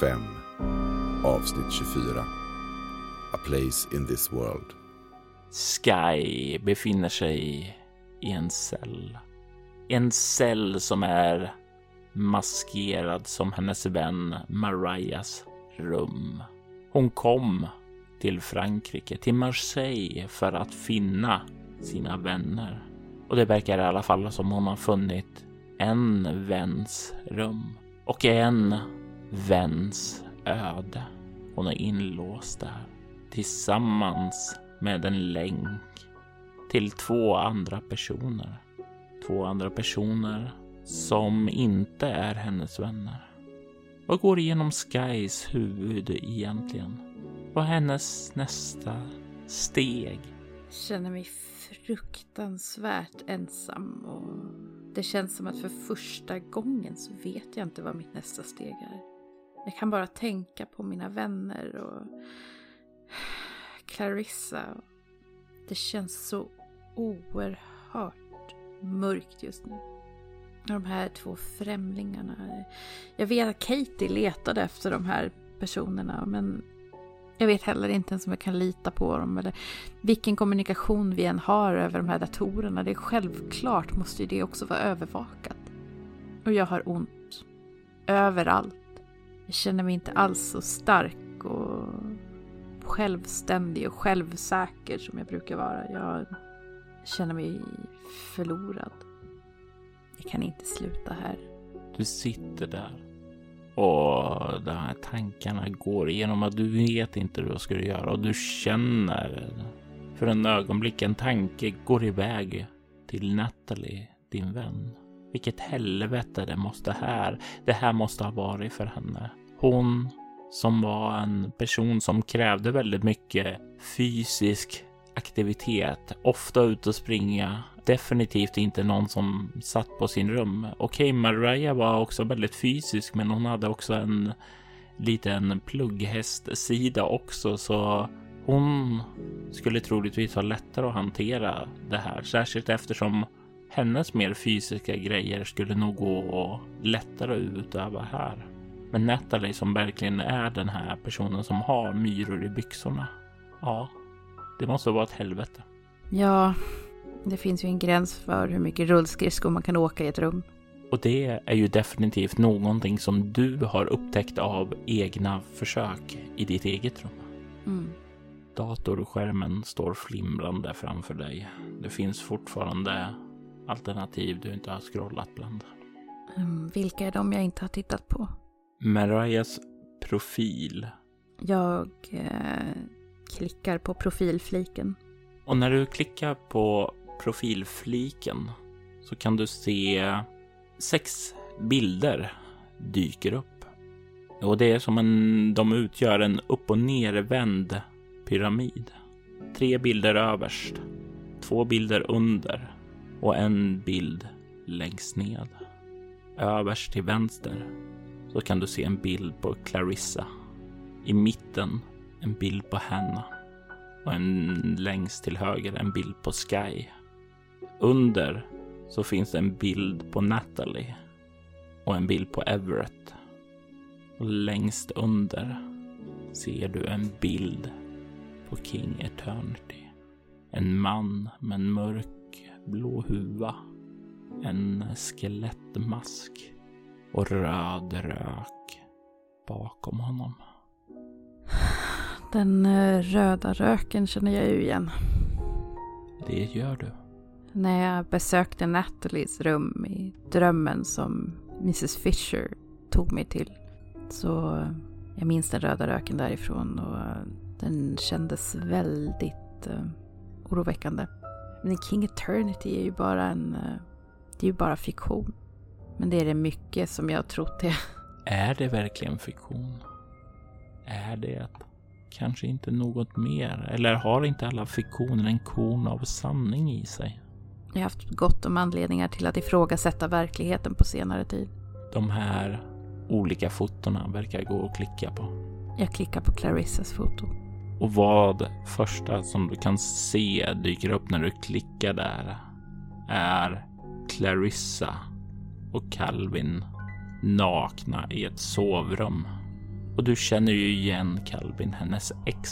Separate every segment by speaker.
Speaker 1: 5 Avsnitt 24 A place in this world
Speaker 2: Sky befinner sig i en cell. En cell som är maskerad som hennes vän Marias rum. Hon kom till Frankrike, till Marseille för att finna sina vänner. Och det verkar i alla fall som hon har funnit en väns rum och en väns öde. Hon är inlåst där tillsammans med en länk till två andra personer. Två andra personer som inte är hennes vänner. Vad går igenom Skys huvud egentligen? Vad är hennes nästa steg?
Speaker 3: Jag känner mig fruktansvärt ensam och det känns som att för första gången så vet jag inte vad mitt nästa steg är. Jag kan bara tänka på mina vänner och Clarissa. Det känns så oerhört mörkt just nu. De här två främlingarna. Jag vet att Katie letade efter de här personerna men jag vet heller inte ens om jag kan lita på dem eller vilken kommunikation vi än har över de här datorerna. Det är självklart måste ju det också vara övervakat. Och jag har ont. Överallt. Jag känner mig inte alls så stark och självständig och självsäker som jag brukar vara. Jag känner mig förlorad. Jag kan inte sluta här.
Speaker 2: Du sitter där och de här tankarna går igenom att du vet inte hur du ska göra och du känner för en ögonblick en tanke går iväg till Natalie, din vän. Vilket helvete det måste här. Det här måste ha varit för henne. Hon som var en person som krävde väldigt mycket fysisk aktivitet, ofta ut och springa. Definitivt inte någon som satt på sin rum. Okej, okay, Mariah var också väldigt fysisk, men hon hade också en liten plugghästsida också, så hon skulle troligtvis ha lättare att hantera det här, särskilt eftersom hennes mer fysiska grejer skulle nog gå lättare att utöva här. Men Natalie som verkligen är den här personen som har myror i byxorna. Ja, det måste vara ett helvete.
Speaker 3: Ja, det finns ju en gräns för hur mycket rullskridskor man kan åka i ett rum.
Speaker 2: Och det är ju definitivt någonting som du har upptäckt av egna försök i ditt eget rum. Mm. Datorskärmen står flimrande framför dig. Det finns fortfarande alternativ du inte har scrollat bland.
Speaker 3: Mm, vilka är de jag inte har tittat på?
Speaker 2: Marias profil.
Speaker 3: Jag eh, klickar på profilfliken.
Speaker 2: Och när du klickar på profilfliken så kan du se sex bilder dyker upp. Och det är som en, de utgör en upp och nervänd pyramid. Tre bilder överst, två bilder under och en bild längst ned. Överst till vänster så kan du se en bild på Clarissa. I mitten en bild på Hanna och en längst till höger en bild på Sky. Under så finns det en bild på Natalie och en bild på Everett. Och längst under ser du en bild på King Eternity. En man med en mörk blå huva, en skelettmask och röd rök bakom honom.
Speaker 3: Den eh, röda röken känner jag ju igen.
Speaker 2: Det gör du.
Speaker 3: När jag besökte Nathalies rum i drömmen som Mrs Fisher tog mig till. Så jag minns den röda röken därifrån och den kändes väldigt uh, oroväckande. Men King Eternity är ju bara en... eh, Det är ju bara fiktion. Men det är det mycket som jag har trott det.
Speaker 2: Är det verkligen fiktion? Är det kanske inte något mer? Eller har inte alla fiktioner en korn av sanning i sig?
Speaker 3: Jag har haft gott om anledningar till att ifrågasätta verkligheten på senare tid.
Speaker 2: De här olika fotona verkar gå att klicka på.
Speaker 3: Jag klickar på Clarissas foto.
Speaker 2: Och vad första som du kan se dyker upp när du klickar där är Clarissa och Calvin nakna i ett sovrum. Och du känner ju igen Calvin, hennes ex.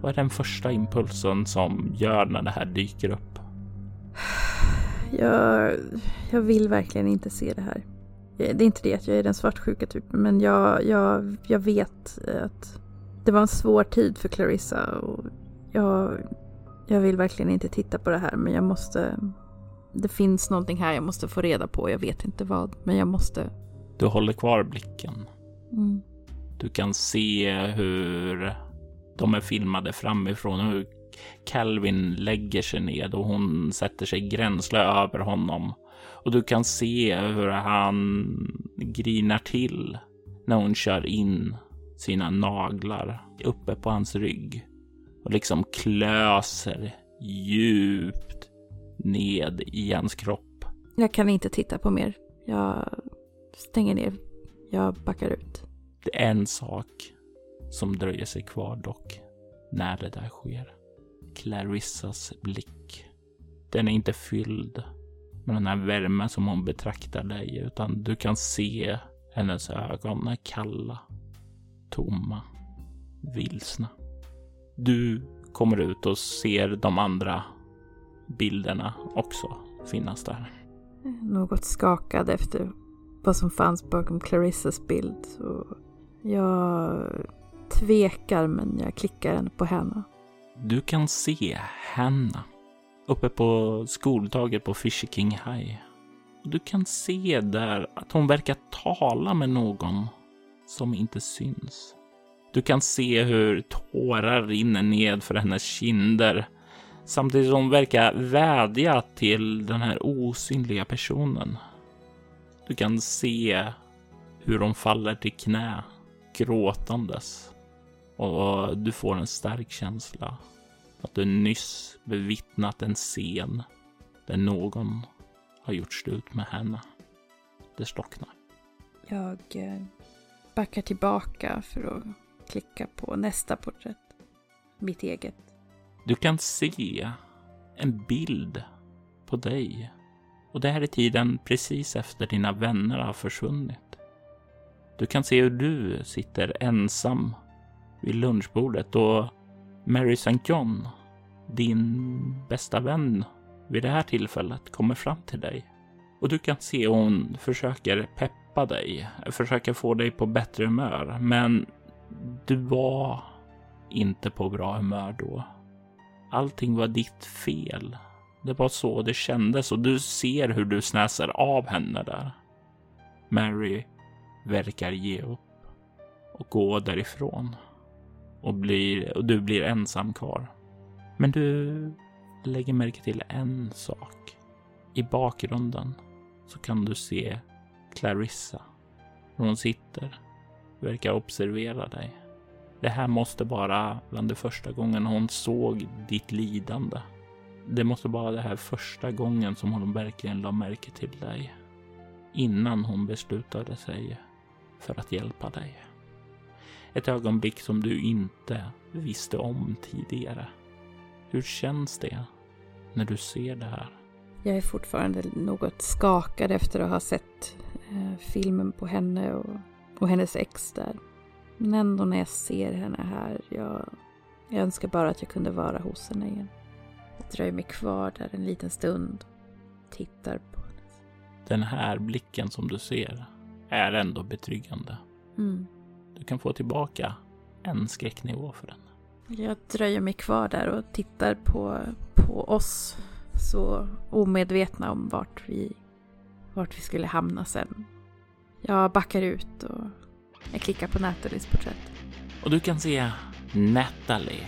Speaker 2: Vad är den första impulsen som gör när det här dyker upp?
Speaker 3: Jag, jag vill verkligen inte se det här. Det är inte det att jag är den svartsjuka typen, men jag, jag, jag vet att det var en svår tid för Clarissa och jag, jag vill verkligen inte titta på det här, men jag måste... Det finns någonting här jag måste få reda på, jag vet inte vad, men jag måste...
Speaker 2: Du håller kvar blicken.
Speaker 3: Mm.
Speaker 2: Du kan se hur de är filmade framifrån, hur Calvin lägger sig ned och hon sätter sig gränsle över honom. Och du kan se hur han grinar till när hon kör in sina naglar uppe på hans rygg och liksom klöser djupt ned i hans kropp.
Speaker 3: Jag kan inte titta på mer. Jag stänger ner. Jag backar ut.
Speaker 2: Det är en sak som dröjer sig kvar dock när det där sker. Clarissas blick. Den är inte fylld med den här värmen som hon betraktar dig, utan du kan se hennes ögon är kalla, tomma, vilsna. Du kommer ut och ser de andra bilderna också finnas där.
Speaker 3: Något skakad efter vad som fanns bakom Clarissas bild. Så jag tvekar men jag klickar på henne.
Speaker 2: Du kan se Hanna uppe på skoltaget på Fisher King High. Du kan se där att hon verkar tala med någon som inte syns. Du kan se hur tårar rinner ned för hennes kinder samtidigt som hon verkar vädja till den här osynliga personen. Du kan se hur hon faller till knä gråtandes och du får en stark känsla att du nyss bevittnat en scen där någon har gjort slut med henne. Det slocknar.
Speaker 3: Jag eh, backar tillbaka för att klicka på nästa porträtt. Mitt eget.
Speaker 2: Du kan se en bild på dig. Och det här är tiden precis efter dina vänner har försvunnit. Du kan se hur du sitter ensam vid lunchbordet och Mary St. John, din bästa vän vid det här tillfället, kommer fram till dig. Och du kan se hur hon försöker peppa dig, försöka få dig på bättre humör. Men du var inte på bra humör då. Allting var ditt fel. Det var så det kändes och du ser hur du snäser av henne där. Mary verkar ge upp och gå därifrån. Och, blir, och du blir ensam kvar. Men du lägger märke till en sak. I bakgrunden så kan du se Clarissa. Hon sitter, verkar observera dig. Det här måste vara bland det första gången hon såg ditt lidande. Det måste vara det här första gången som hon verkligen la märke till dig. Innan hon beslutade sig för att hjälpa dig. Ett ögonblick som du inte visste om tidigare. Hur känns det när du ser det här?
Speaker 3: Jag är fortfarande något skakad efter att ha sett eh, filmen på henne och, och hennes ex där. Men ändå när jag ser henne här, jag, jag önskar bara att jag kunde vara hos henne igen. Jag dröjer mig kvar där en liten stund, tittar på henne.
Speaker 2: Den här blicken som du ser är ändå betryggande.
Speaker 3: Mm.
Speaker 2: Du kan få tillbaka en skräcknivå för den.
Speaker 3: Jag dröjer mig kvar där och tittar på, på oss så omedvetna om vart vi, vart vi skulle hamna sen. Jag backar ut och jag klickar på Nathalies porträtt.
Speaker 2: Och du kan se Natalie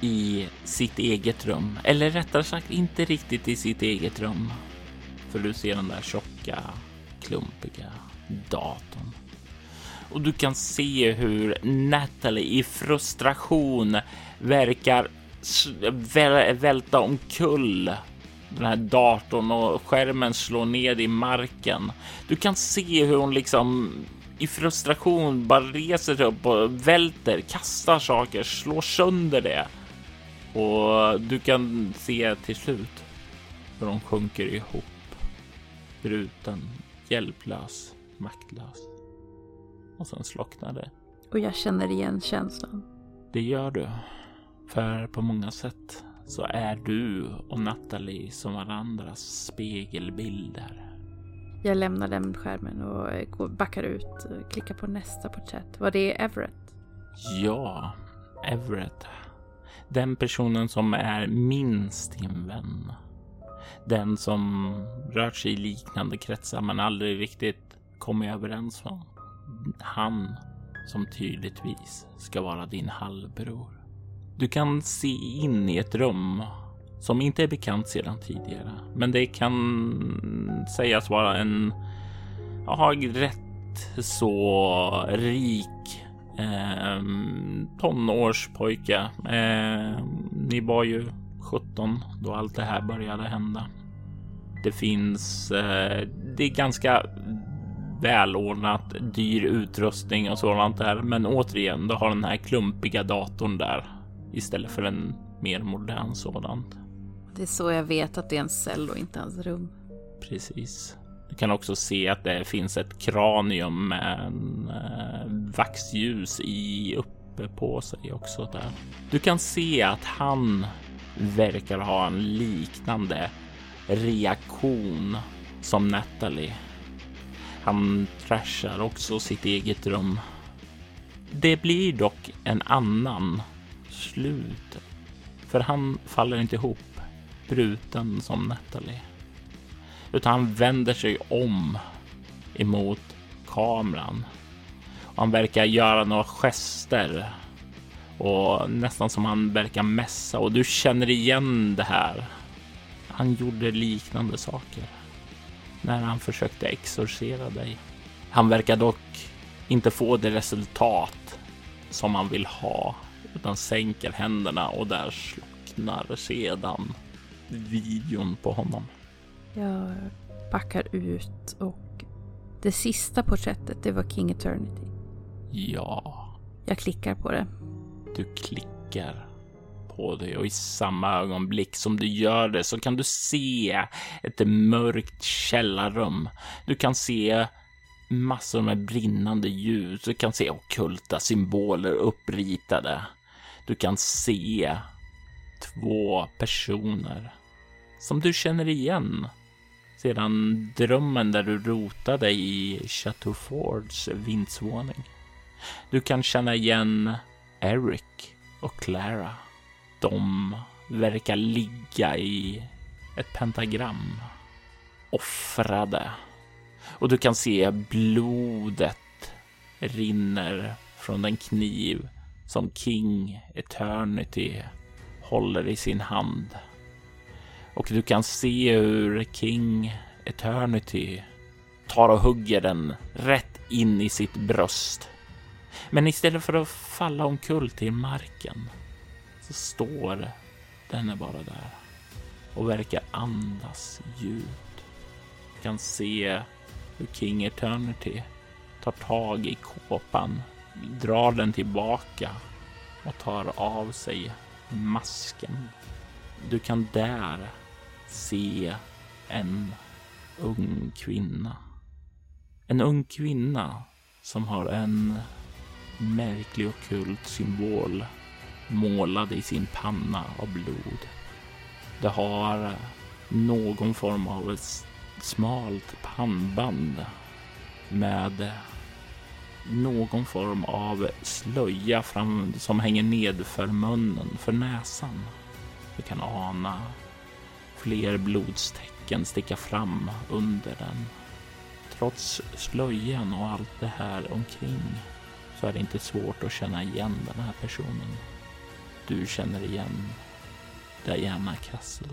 Speaker 2: i sitt eget rum. Eller rättare sagt inte riktigt i sitt eget rum. För du ser den där tjocka, klumpiga datorn. Och du kan se hur Natalie i frustration verkar välta omkull den här datorn och skärmen slår ned i marken. Du kan se hur hon liksom i frustration bara reser sig upp och välter, kastar saker, slår sönder det. Och du kan se till slut hur de sjunker ihop. Bruten, hjälplös, maktlös. Och sen slocknar det.
Speaker 3: Och jag känner igen känslan.
Speaker 2: Det gör du. För på många sätt så är du och Natalie som varandras spegelbilder.
Speaker 3: Jag lämnar den skärmen och backar ut och klickar på nästa porträtt. Var det Everett?
Speaker 2: Ja, Everett. Den personen som är minst din vän. Den som rört sig i liknande kretsar men aldrig riktigt kommit överens om. Han som tydligtvis ska vara din halvbror. Du kan se in i ett rum som inte är bekant sedan tidigare, men det kan sägas vara en ja, rätt så rik eh, tonårspojke. Eh, ni var ju 17 då allt det här började hända. Det finns, eh, det är ganska välordnat, dyr utrustning och sådant där. Men återigen, du har den här klumpiga datorn där istället för en mer modern sådan.
Speaker 3: Det är så jag vet att det är en cell och inte hans rum.
Speaker 2: Precis. Du kan också se att det finns ett kranium med en eh, vaxljus i uppe på sig också där. Du kan se att han verkar ha en liknande reaktion som Natalie. Han trashar också sitt eget rum. Det blir dock en annan slut. För han faller inte ihop bruten som Natalie. Utan han vänder sig om emot kameran. Och han verkar göra några gester och nästan som han verkar mässa och du känner igen det här. Han gjorde liknande saker när han försökte exorcera dig. Han verkar dock inte få det resultat som han vill ha utan sänker händerna och där slocknar sedan videon på honom.
Speaker 3: Jag backar ut och det sista porträttet, det var King Eternity.
Speaker 2: Ja.
Speaker 3: Jag klickar på det.
Speaker 2: Du klickar på det och i samma ögonblick som du gör det så kan du se ett mörkt källarrum. Du kan se massor med brinnande ljus. Du kan se okulta symboler uppritade. Du kan se två personer som du känner igen sedan drömmen där du rotade i Chateau Fords vindsvåning. Du kan känna igen Eric och Clara. De verkar ligga i ett pentagram, offrade. Och du kan se blodet rinner från den kniv som King Eternity håller i sin hand. Och du kan se hur King Eternity tar och hugger den rätt in i sitt bröst. Men istället för att falla omkull till marken så står denne bara där och verkar andas djupt. Du kan se hur King Eternity tar tag i kåpan drar den tillbaka och tar av sig masken. Du kan där se en ung kvinna. En ung kvinna som har en märklig och kult symbol målad i sin panna av blod. Det har någon form av ett smalt pannband med någon form av slöja fram, som hänger ned för munnen, för näsan. Du kan ana fler blodstecken sticka fram under den. Trots slöjan och allt det här omkring så är det inte svårt att känna igen den här personen. Du känner igen Diana Castle.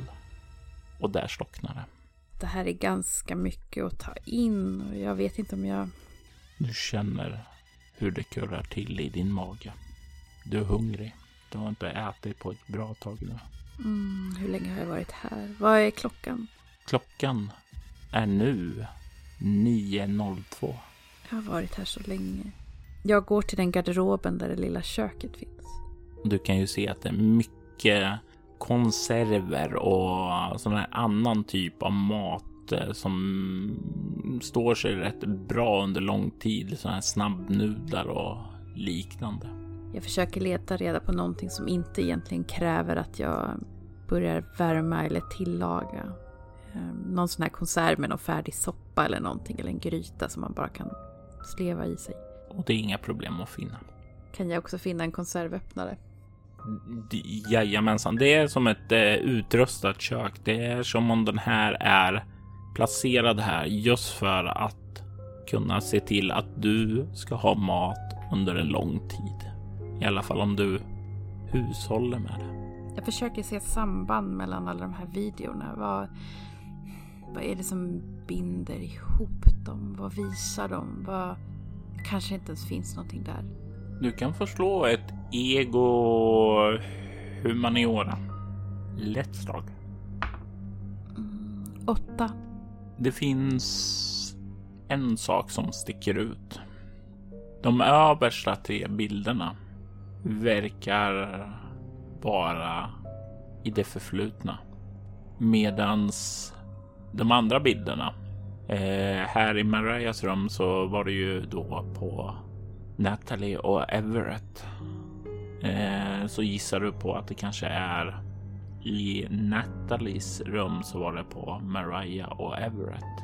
Speaker 2: Och där slocknar det.
Speaker 3: Det här är ganska mycket att ta in och jag vet inte om jag...
Speaker 2: Du känner hur det kurrar till i din mage. Du är hungrig. Du har inte ätit på ett bra tag nu.
Speaker 3: Mm, hur länge har jag varit här? Vad är klockan?
Speaker 2: Klockan är nu 9.02.
Speaker 3: Jag har varit här så länge. Jag går till den garderoben där det lilla köket finns.
Speaker 2: Du kan ju se att det är mycket konserver och sån här annan typ av mat eh, som står sig rätt bra under lång tid. Såna här snabbnudlar och liknande.
Speaker 3: Jag försöker leta reda på någonting som inte egentligen kräver att jag börjar värma eller tillaga. Ehm, någon sån här konserv med någon färdig soppa eller någonting eller en gryta som man bara kan sleva i sig.
Speaker 2: Och det är inga problem att finna.
Speaker 3: Kan jag också finna en konservöppnare?
Speaker 2: Jajamensan, det är som ett eh, utrustat kök. Det är som om den här är placerad här just för att kunna se till att du ska ha mat under en lång tid. I alla fall om du hushåller med det.
Speaker 3: Jag försöker se samband mellan alla de här videorna. Vad, vad är det som binder ihop dem? Vad visar de? Vad... Kanske inte ens finns någonting där.
Speaker 2: Du kan få slå ett ego humaniora. Lätt slag.
Speaker 3: Mm, åtta.
Speaker 2: Det finns en sak som sticker ut. De översta tre bilderna verkar vara i det förflutna. Medans de andra bilderna. Eh, här i Marias rum så var det ju då på Natalie och Everett. Eh, så gissar du på att det kanske är i Nathalies rum så var det på Mariah och Everett.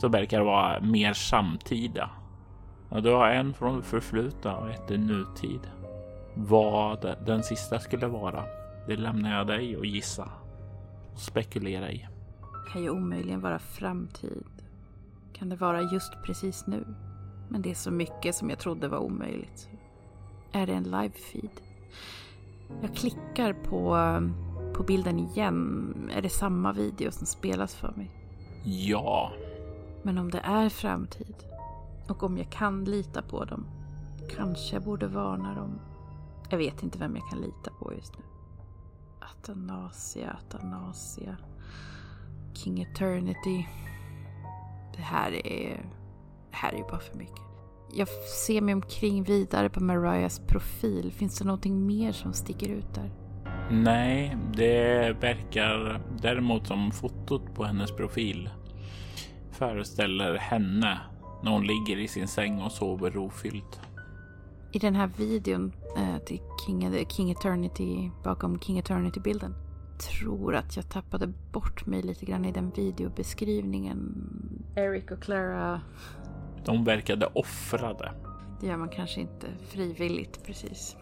Speaker 2: Så verkar det vara mer samtida. Ja, du har en från förflutna och ett i nutid. Vad den sista skulle vara, det lämnar jag dig att gissa och spekulera i.
Speaker 3: Kan ju omöjligen vara framtid. Kan det vara just precis nu? Men det är så mycket som jag trodde var omöjligt. Är det en live-feed? Jag klickar på, um, på bilden igen. Är det samma video som spelas för mig?
Speaker 2: Ja.
Speaker 3: Men om det är framtid och om jag kan lita på dem. Kanske jag borde varna dem. Jag vet inte vem jag kan lita på just nu. Atanasia, Atanasia. King Eternity. Det här är... Det här är ju bara för mycket. Jag ser mig omkring vidare på Mariahs profil. Finns det någonting mer som sticker ut där?
Speaker 2: Nej, det verkar däremot som fotot på hennes profil föreställer henne när hon ligger i sin säng och sover rofyllt.
Speaker 3: I den här videon eh, till King, King Eternity bakom King Eternity-bilden tror att jag tappade bort mig lite grann i den videobeskrivningen. Eric och Clara.
Speaker 2: De verkade offrade.
Speaker 3: Det gör man kanske inte frivilligt precis.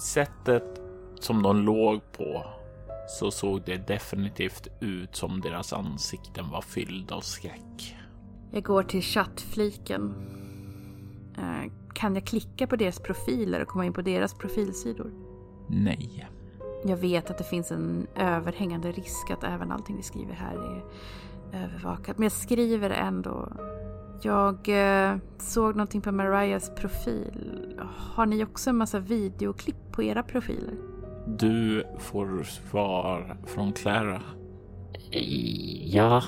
Speaker 2: Sättet som de låg på så såg det definitivt ut som deras ansikten var fyllda av skräck.
Speaker 3: Jag går till chattfliken. Eh, kan jag klicka på deras profiler och komma in på deras profilsidor?
Speaker 2: Nej.
Speaker 3: Jag vet att det finns en överhängande risk att även allting vi skriver här är övervakat. Men jag skriver ändå. Jag eh, såg någonting på Mariahs profil. Har ni också en massa videoklipp på era profiler?
Speaker 2: Du får svar från Clara.
Speaker 4: Ja,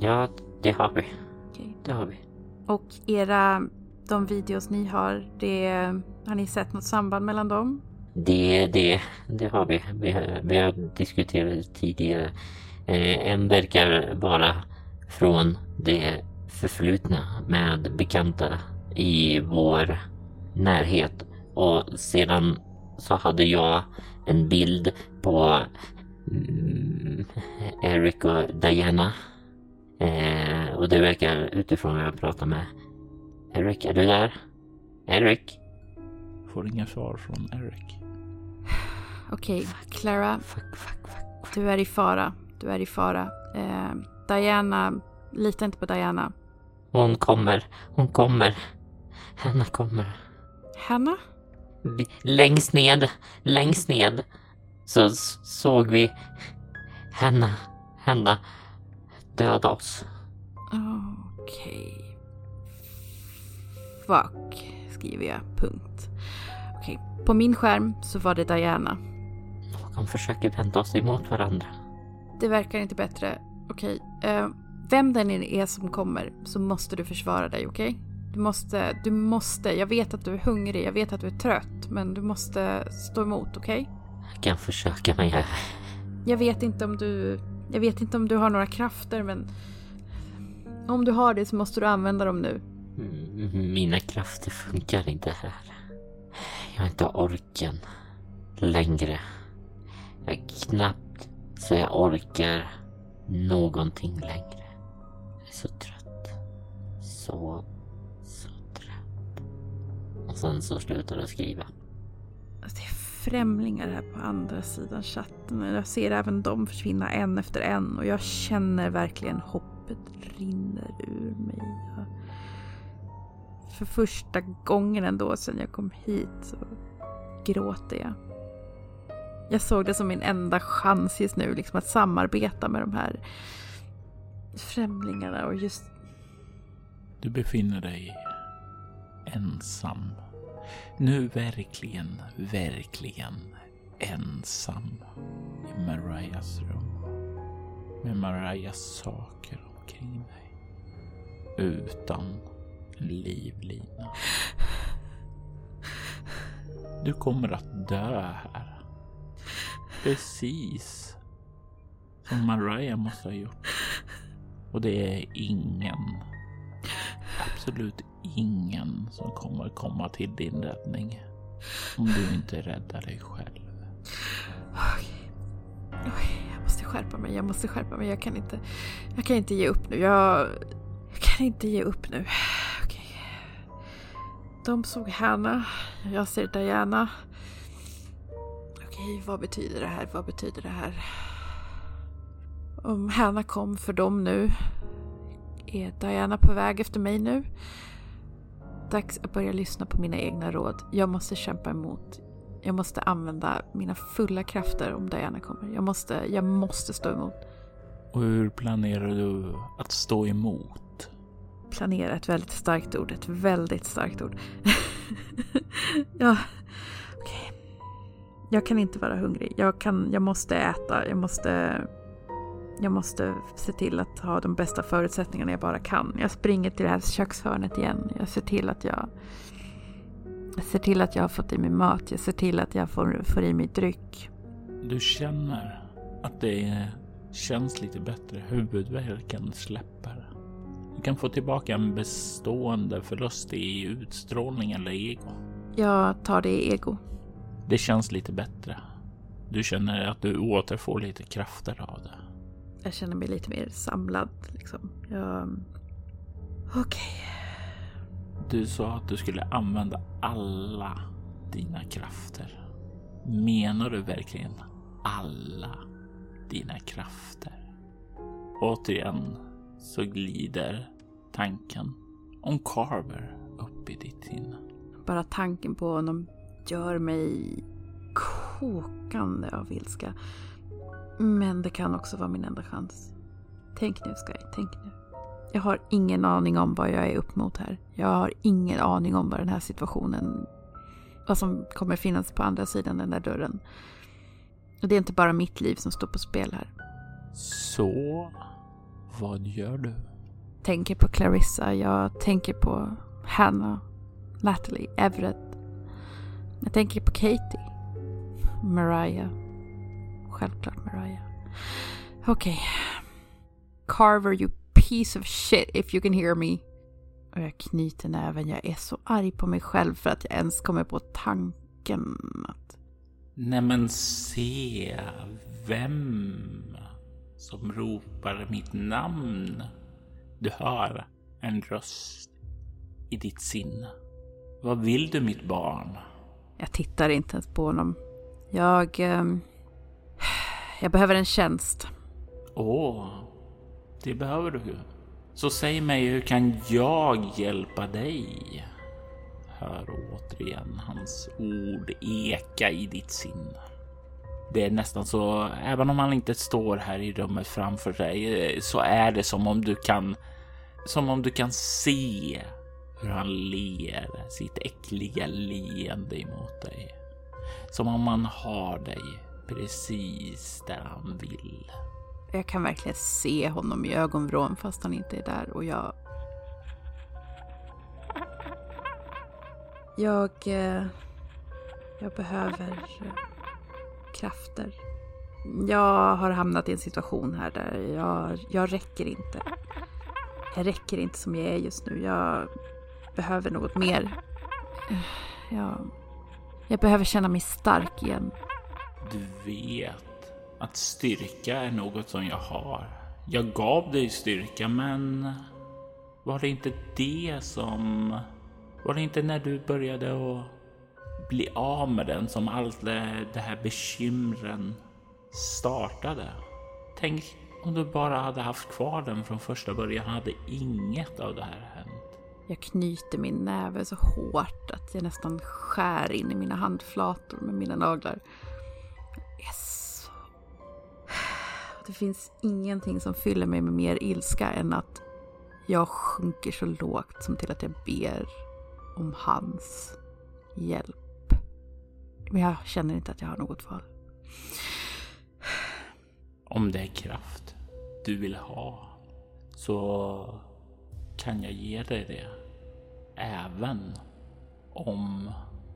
Speaker 4: ja det har vi. Det har vi.
Speaker 3: Och era, de videos ni har, det, har ni sett något samband mellan dem?
Speaker 4: Det, det, det har vi. Vi har, vi har diskuterat det tidigare. Eh, en verkar vara från det förflutna med bekanta i vår närhet. Och sedan så hade jag en bild på mm, Eric och Diana. Eh, och det verkar utifrån vad jag pratar med Eric, är du där? Eric?
Speaker 2: Får inga svar från Eric.
Speaker 3: Okej, Clara,
Speaker 4: Fuck, fuck, fuck.
Speaker 3: du är i fara. Du är i fara. Eh, Diana, lita inte på Diana.
Speaker 4: Hon kommer, hon kommer. Hanna kommer.
Speaker 3: Hanna?
Speaker 4: Vi, längst ned, längst ned så såg vi henne, henne döda oss.
Speaker 3: Okej. Fuck, skriver jag. Punkt. Okej, på min skärm så var det Diana.
Speaker 4: Någon försöker vända oss emot varandra.
Speaker 3: Det verkar inte bättre. Okej, eh, vem den är som kommer så måste du försvara dig, okej? Du måste, du måste, jag vet att du är hungrig, jag vet att du är trött, men du måste stå emot, okej?
Speaker 4: Jag kan försöka men jag,
Speaker 3: Jag vet inte om du, jag vet inte om du har några krafter, men om du har det så måste du använda dem nu.
Speaker 4: Mm, Mina krafter funkar inte här. Jag har inte orken längre. Jag är knappt så jag orkar någonting längre. Jag är så trött. Så, sen så slutar jag skriva.
Speaker 3: Alltså, det är främlingar här på andra sidan chatten. Jag ser även dem försvinna en efter en och jag känner verkligen hoppet rinner ur mig. För första gången ändå sedan jag kom hit så gråter jag. Jag såg det som min enda chans just nu, liksom att samarbeta med de här främlingarna och just
Speaker 2: Du befinner dig ensam. Nu verkligen, verkligen ensam i Marias rum. Med Marias saker omkring dig. Utan livlina. Du kommer att dö här. Precis som Mariah måste ha gjort. Och det är ingen absolut ingen som kommer komma till din räddning. Om du inte räddar dig själv.
Speaker 3: Okej. Oj, jag måste skärpa mig, jag måste skärpa mig. Jag kan inte, jag kan inte ge upp nu. Jag, jag kan inte ge upp nu. Okej. De såg Hanna, jag ser Diana. Okej, vad betyder det här? Vad betyder det här? Om Hanna kom för dem nu, är Diana på väg efter mig nu? Dags att börja lyssna på mina egna råd. Jag måste kämpa emot. Jag måste använda mina fulla krafter om Diana kommer. Jag måste, jag måste stå emot.
Speaker 2: Och hur planerar du att stå emot?
Speaker 3: Planera ett väldigt starkt ord, ett väldigt starkt ord. ja, okej. Jag kan inte vara hungrig. Jag, kan, jag måste äta. Jag måste, jag måste se till att ha de bästa förutsättningarna jag bara kan. Jag springer till det här kökshörnet igen. Jag ser till att jag jag ser till att jag har fått i mig mat. Jag ser till att jag får, får i mig dryck.
Speaker 2: Du känner att det känns lite bättre. Huvudvärken släpper. Du kan få tillbaka en bestående förlust i utstrålning eller ego.
Speaker 3: Jag tar det i ego.
Speaker 2: Det känns lite bättre. Du känner att du återfår lite krafter av det.
Speaker 3: Jag känner mig lite mer samlad. Liksom. Jag... Okej.
Speaker 2: Du sa att du skulle använda alla dina krafter. Menar du verkligen alla dina krafter? Återigen så glider tanken om Carver upp i ditt sinne.
Speaker 3: Bara tanken på honom gör mig kokande av ilska. Men det kan också vara min enda chans. Tänk nu Sky, tänk nu. Jag har ingen aning om vad jag är upp mot här. Jag har ingen aning om vad den här situationen, vad som kommer finnas på andra sidan den där dörren. Och det är inte bara mitt liv som står på spel här.
Speaker 2: Så, vad gör du?
Speaker 3: tänker på Clarissa, jag tänker på Hannah, Natalie, Everett. Jag tänker på Katie, Mariah. Självklart Mariah. Okej. Carver, you piece of shit if you can hear me. Och jag knyter näven. Jag är så arg på mig själv för att jag ens kommer på tanken att...
Speaker 2: Nej men se vem som ropar mitt namn. Du hör en röst i ditt sinne. Vad vill du mitt barn?
Speaker 3: Jag tittar inte ens på honom. Jag... ehm, jag behöver en tjänst.
Speaker 2: Åh, det behöver du. Så säg mig, hur kan jag hjälpa dig? hör återigen hans ord eka i ditt sinne. Det är nästan så, även om han inte står här i rummet framför dig, eh, så är det som om du kan, som om du kan se hur han ler sitt äckliga leende emot dig. Som om han har dig precis där han vill.
Speaker 3: Jag kan verkligen se honom i ögonvrån fast han inte är där och jag... Jag... Eh, jag behöver eh, krafter. Jag har hamnat i en situation här där jag, jag räcker inte. Jag räcker inte som jag är just nu. Jag behöver något mer. Jag, jag behöver känna mig stark igen.
Speaker 2: Du vet att styrka är något som jag har. Jag gav dig styrka, men var det inte det som... Var det inte när du började att bli av med den som allt det, här bekymren startade? Tänk om du bara hade haft kvar den från första början hade inget av det här hänt.
Speaker 3: Jag knyter min näve så hårt att jag nästan skär in i mina handflator med mina naglar. Yes. är så... Det finns ingenting som fyller mig med mer ilska än att jag sjunker så lågt som till att jag ber om hans hjälp. Men jag känner inte att jag har något val.
Speaker 2: Om det är kraft du vill ha så kan jag ge dig det. Även om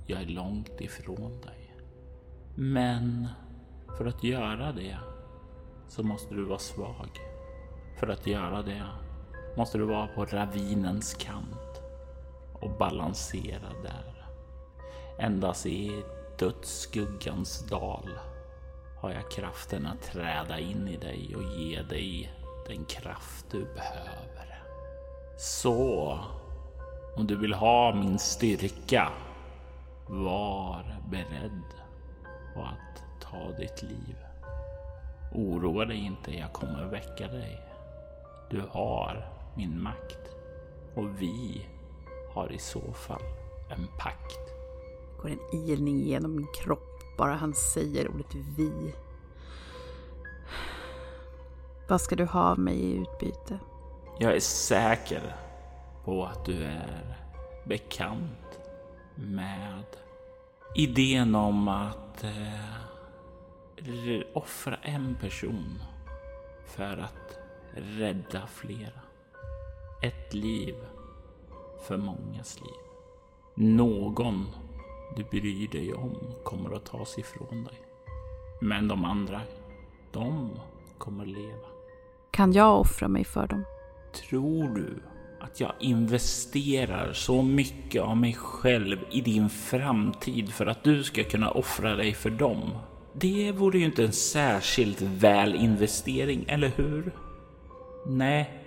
Speaker 2: jag är långt ifrån dig. Men för att göra det så måste du vara svag. För att göra det måste du vara på ravinens kant och balansera där. Endast i dödsskuggans dal har jag kraften att träda in i dig och ge dig den kraft du behöver. Så om du vill ha min styrka, var beredd på att ta ditt liv. Oroa dig inte, jag kommer väcka dig. Du har min makt och vi har i så fall en pakt.
Speaker 3: Det går en ilning genom min kropp bara han säger ordet vi. Vad ska du ha av mig i utbyte?
Speaker 2: Jag är säker på att du är bekant med idén om att eh, offra en person för att rädda flera. Ett liv för mångas liv. Någon du bryr dig om kommer att tas ifrån dig. Men de andra, de kommer leva.
Speaker 3: Kan jag offra mig för dem?
Speaker 2: Tror du att jag investerar så mycket av mig själv i din framtid för att du ska kunna offra dig för dem? Det vore ju inte en särskilt väl investering, eller hur? Nej,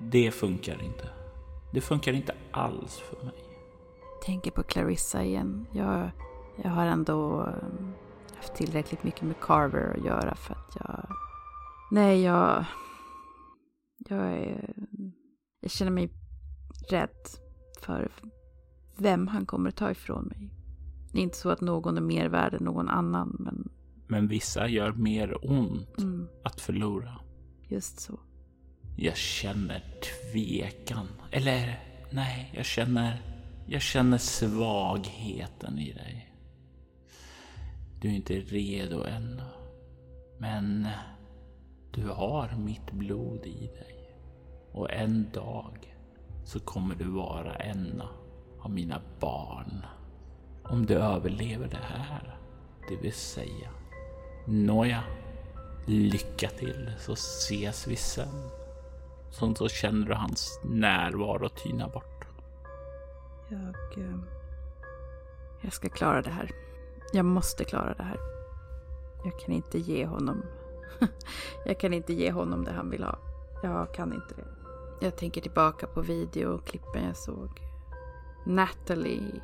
Speaker 2: det funkar inte. Det funkar inte alls för mig.
Speaker 3: Tänker på Clarissa igen. Jag, jag har ändå eh, haft tillräckligt mycket med Carver att göra för att jag... Nej, jag... Jag är... Jag känner mig rädd för vem han kommer ta ifrån mig. Det är inte så att någon är mer värd än någon annan, men
Speaker 2: men vissa gör mer ont
Speaker 3: mm,
Speaker 2: att förlora.
Speaker 3: just så.
Speaker 2: Jag känner tvekan. Eller nej, jag känner... Jag känner svagheten i dig. Du är inte redo ännu. Men du har mitt blod i dig. Och en dag så kommer du vara en av mina barn. Om du överlever det här, det vill säga. Nåja, lycka till så ses vi sen. Som så känner du hans närvaro tyna bort.
Speaker 3: Jag... Eh, jag ska klara det här. Jag måste klara det här. Jag kan inte ge honom... jag kan inte ge honom det han vill ha. Jag kan inte det. Jag tänker tillbaka på videoklippen jag såg. Natalie.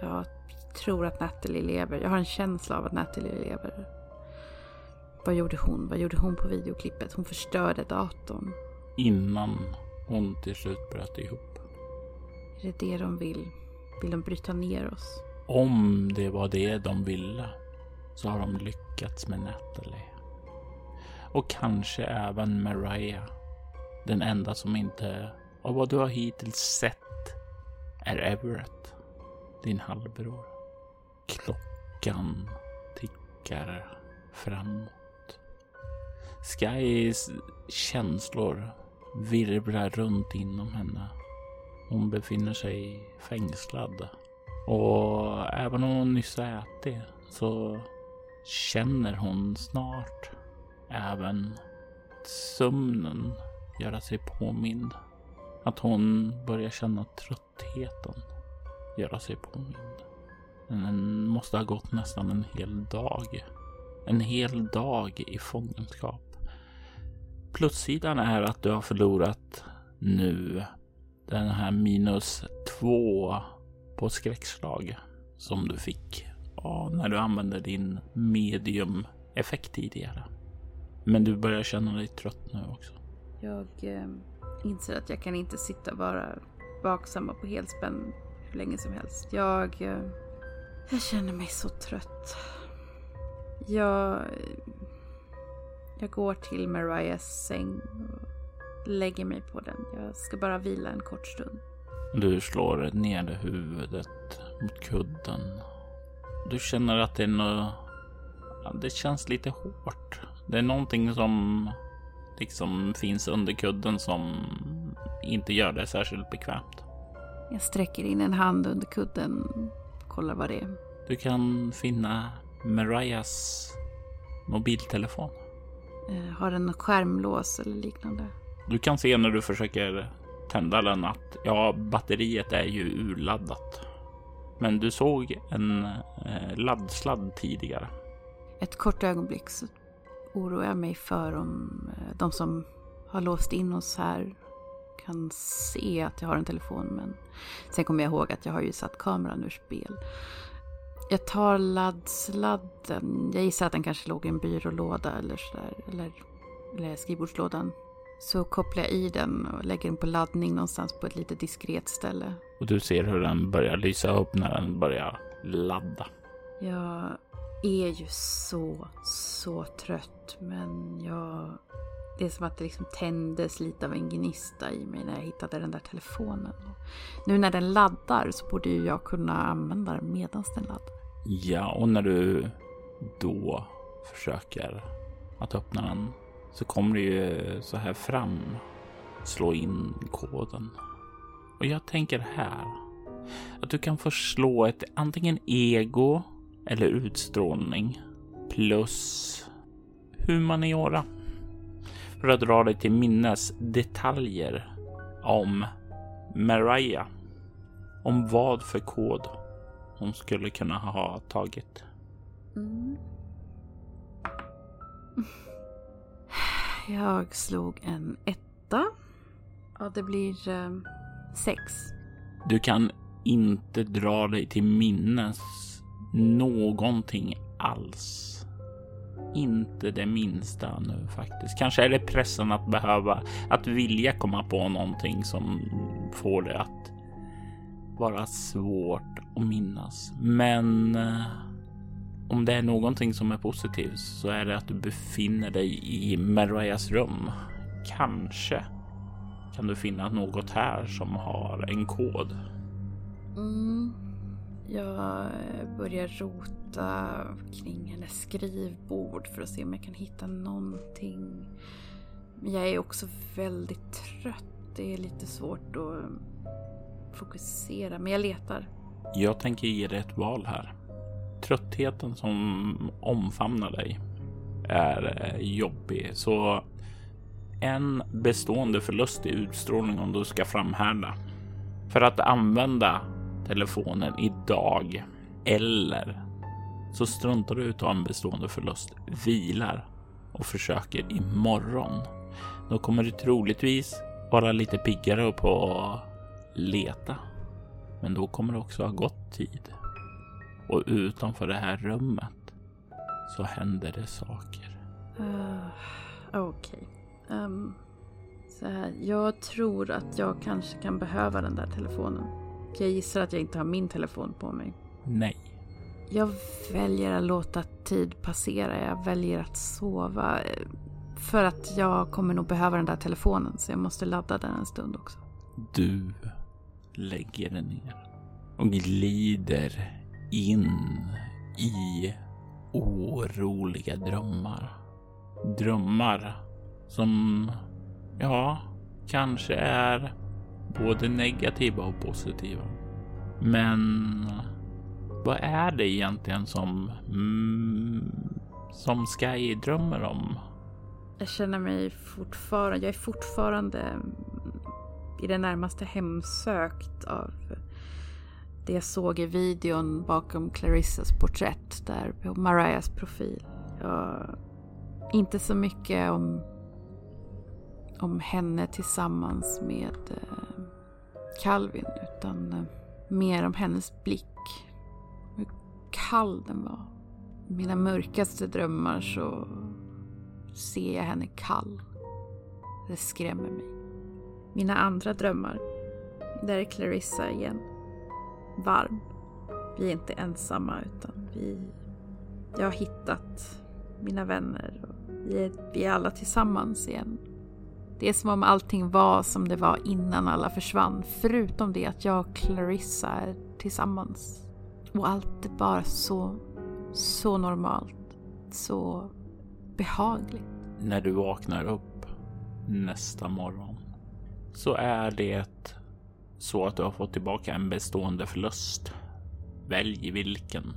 Speaker 3: Jag tror att Natalie lever. Jag har en känsla av att Natalie lever. Vad gjorde hon? Vad gjorde hon på videoklippet? Hon förstörde datorn.
Speaker 2: Innan hon till slut bröt ihop.
Speaker 3: Är det det de vill? Vill de bryta ner oss?
Speaker 2: Om det var det de ville så har de lyckats med Natalie. Och kanske även Mariah. Den enda som inte, av vad du har hittills sett, är Everett. Din halvbror. Klockan tickar framåt. Skys känslor virvlar runt inom henne. Hon befinner sig fängslad. Och även om hon nyss har ätit så känner hon snart även sömnen göra sig påmind. Att hon börjar känna tröttheten göra sig påmind. Den måste ha gått nästan en hel dag. En hel dag i fångenskap. Plussidan är att du har förlorat nu den här minus två på skräckslag som du fick ja, när du använde din medium effekt tidigare. Men du börjar känna dig trött nu också.
Speaker 3: Jag eh, inser att jag kan inte sitta bara och på helspänn hur länge som helst. Jag, eh, jag känner mig så trött. Jag, jag går till Mariahs säng och lägger mig på den. Jag ska bara vila en kort stund.
Speaker 2: Du slår ner huvudet mot kudden. Du känner att det är något... Det känns lite hårt. Det är någonting som liksom finns under kudden som inte gör det särskilt bekvämt.
Speaker 3: Jag sträcker in en hand under kudden och kollar vad det är.
Speaker 2: Du kan finna Marias mobiltelefon.
Speaker 3: Eh, Har den skärmlås eller liknande?
Speaker 2: Du kan se när du försöker tända den att ja, batteriet är ju urladdat. Men du såg en eh, laddsladd tidigare.
Speaker 3: Ett kort ögonblick så oroar jag mig för om eh, de som har låst in oss här kan se att jag har en telefon. Men sen kommer jag ihåg att jag har ju satt kameran ur spel. Jag tar laddsladden. Jag gissar att den kanske låg i en byrålåda eller sådär. Eller, eller skrivbordslådan. Så kopplar jag i den och lägger den på laddning någonstans på ett lite diskret ställe.
Speaker 2: Och du ser hur den börjar lysa upp när den börjar ladda.
Speaker 3: Jag är ju så, så trött. Men jag... Det är som att det liksom tändes lite av en gnista i mig när jag hittade den där telefonen. Nu när den laddar så borde ju jag kunna använda den medan den laddar.
Speaker 2: Ja, och när du då försöker att öppna den så kommer det ju så här fram. Slå in koden. Och jag tänker här att du kan få slå ett antingen ego eller utstrålning plus humaniora för att dra dig till minnes detaljer om Mariah. Om vad för kod hon skulle kunna ha tagit.
Speaker 3: Mm. Jag slog en etta. Ja, det blir eh, sex.
Speaker 2: Du kan inte dra dig till minnes någonting alls. Inte det minsta nu faktiskt. Kanske är det pressen att behöva, att vilja komma på någonting som får det att vara svårt att minnas. Men eh, om det är någonting som är positivt så är det att du befinner dig i Marias rum. Kanske kan du finna något här som har en kod.
Speaker 3: Mm. Jag börjar rota kring hennes skrivbord för att se om jag kan hitta någonting. Men jag är också väldigt trött. Det är lite svårt att fokusera, men jag letar.
Speaker 2: Jag tänker ge dig ett val här. Tröttheten som omfamnar dig är eh, jobbig, så en bestående förlust i utstrålning om du ska framhärda. För att använda telefonen idag eller så struntar du i att ta en bestående förlust, vilar och försöker imorgon. Då kommer du troligtvis vara lite piggare på leta. Men då kommer det också ha gått tid. Och utanför det här rummet så händer det saker.
Speaker 3: Uh, Okej. Ehm, så här, jag tror att jag kanske kan behöva den där telefonen. Jag gissar att jag inte har min telefon på mig.
Speaker 2: Nej.
Speaker 3: Jag väljer att låta tid passera. Jag väljer att sova. För att jag kommer nog behöva den där telefonen så jag måste ladda den en stund också.
Speaker 2: Du lägger den ner och glider in i oroliga drömmar. Drömmar som, ja, kanske är både negativa och positiva. Men vad är det egentligen som, mm, som Sky drömmer om?
Speaker 3: Jag känner mig fortfarande, jag är fortfarande i det närmaste hemsökt av det jag såg i videon bakom Clarissas porträtt där på Marias profil. Jag, inte så mycket om, om henne tillsammans med eh, Calvin utan eh, mer om hennes blick. Hur kall den var. I mina mörkaste drömmar så ser jag henne kall. Det skrämmer mig. Mina andra drömmar, där är Clarissa igen. Varm. Vi är inte ensamma utan vi... Jag har hittat mina vänner och vi är, vi är alla tillsammans igen. Det är som om allting var som det var innan alla försvann. Förutom det att jag och Clarissa är tillsammans. Och allt är bara så, så normalt. Så behagligt.
Speaker 2: När du vaknar upp nästa morgon så är det så att du har fått tillbaka en bestående förlust. Välj vilken.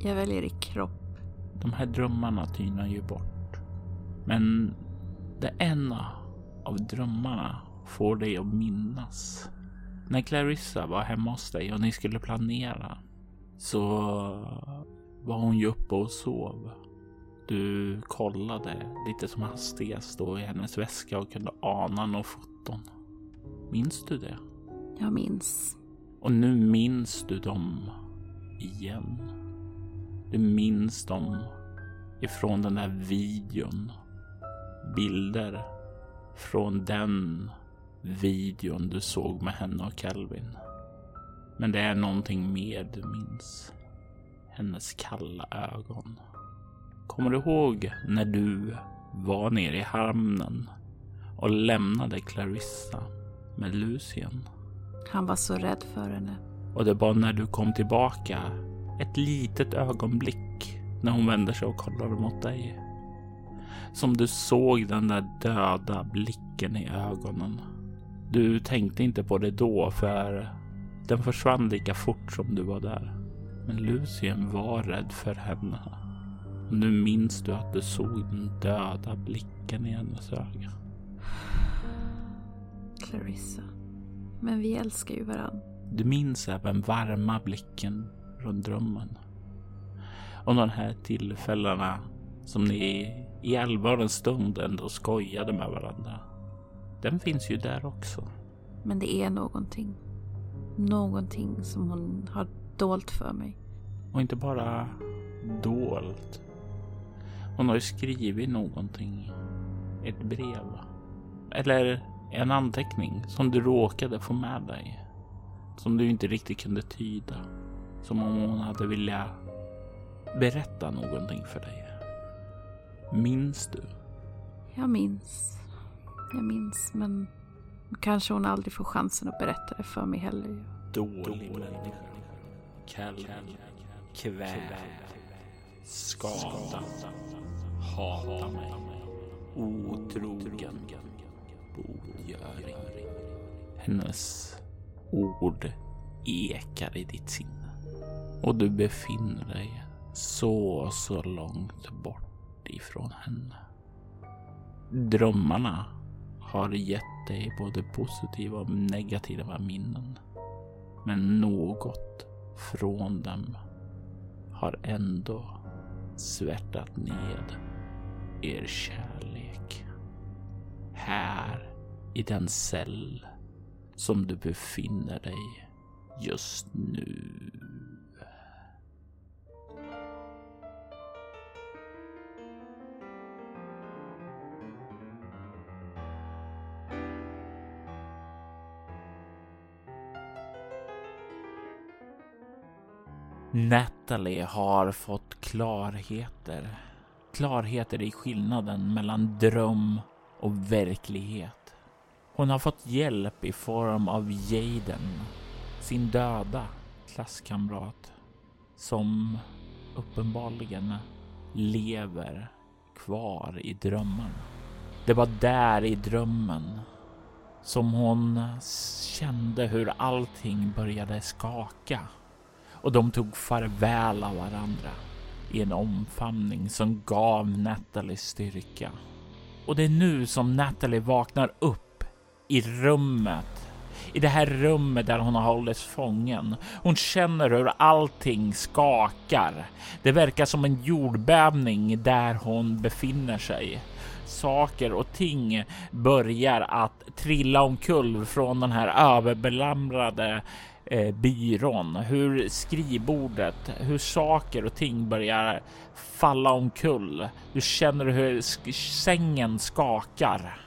Speaker 3: Jag väljer i kropp.
Speaker 2: De här drömmarna tynar ju bort. Men det ena av drömmarna får dig att minnas. När Clarissa var hemma hos dig och ni skulle planera så var hon ju uppe och sov. Du kollade lite som hastigast då i hennes väska och kunde ana några foton. Minns du det?
Speaker 3: Jag minns.
Speaker 2: Och nu minns du dem igen. Du minns dem ifrån den där videon. Bilder från den videon du såg med henne och Calvin. Men det är någonting mer du minns. Hennes kalla ögon. Kommer du ihåg när du var nere i hamnen och lämnade Clarissa med Lucien?
Speaker 3: Han var så rädd för henne.
Speaker 2: Och det var när du kom tillbaka ett litet ögonblick när hon vände sig och kollade mot dig. Som du såg den där döda blicken i ögonen. Du tänkte inte på det då för den försvann lika fort som du var där. Men Lucien var rädd för henne. Och nu minns du att du såg den döda blicken i hennes öga.
Speaker 3: Clarissa. Men vi älskar ju varann.
Speaker 2: Du minns även varma blicken från drömmen. Och de här tillfällena som ni i allvarens stund ändå skojade med varandra. Den finns ju där också.
Speaker 3: Men det är någonting. Någonting som hon har dolt för mig.
Speaker 2: Och inte bara dolt. Hon har ju skrivit någonting. Ett brev. Eller en anteckning som du råkade få med dig. Som du inte riktigt kunde tyda. Som om hon hade vilja berätta någonting för dig. Minns du?
Speaker 3: Jag minns. Jag minns, men kanske hon aldrig får chansen att berätta det för mig heller.
Speaker 2: Dålig människa. Kall. Kväv. Skadad. Hata mig. Otrogen. Botgöring. Hennes ord ekar i ditt sinne. Och du befinner dig så, så långt bort ifrån henne. Drömmarna har gett dig både positiva och negativa minnen. Men något från dem har ändå svärtat ned er kärlek. Här i den cell som du befinner dig just nu. Natalie har fått klarheter. Klarheter i skillnaden mellan dröm och verklighet. Hon har fått hjälp i form av Jaden, sin döda klasskamrat som uppenbarligen lever kvar i drömmarna. Det var där i drömmen som hon kände hur allting började skaka och de tog farväl av varandra i en omfamning som gav Natalie styrka. Och det är nu som Natalie vaknar upp i rummet. I det här rummet där hon har hållits fången. Hon känner hur allting skakar. Det verkar som en jordbävning där hon befinner sig. Saker och ting börjar att trilla omkull från den här överbelamrade eh, byrån, hur skrivbordet, hur saker och ting börjar falla omkull. Du känner hur sängen skakar.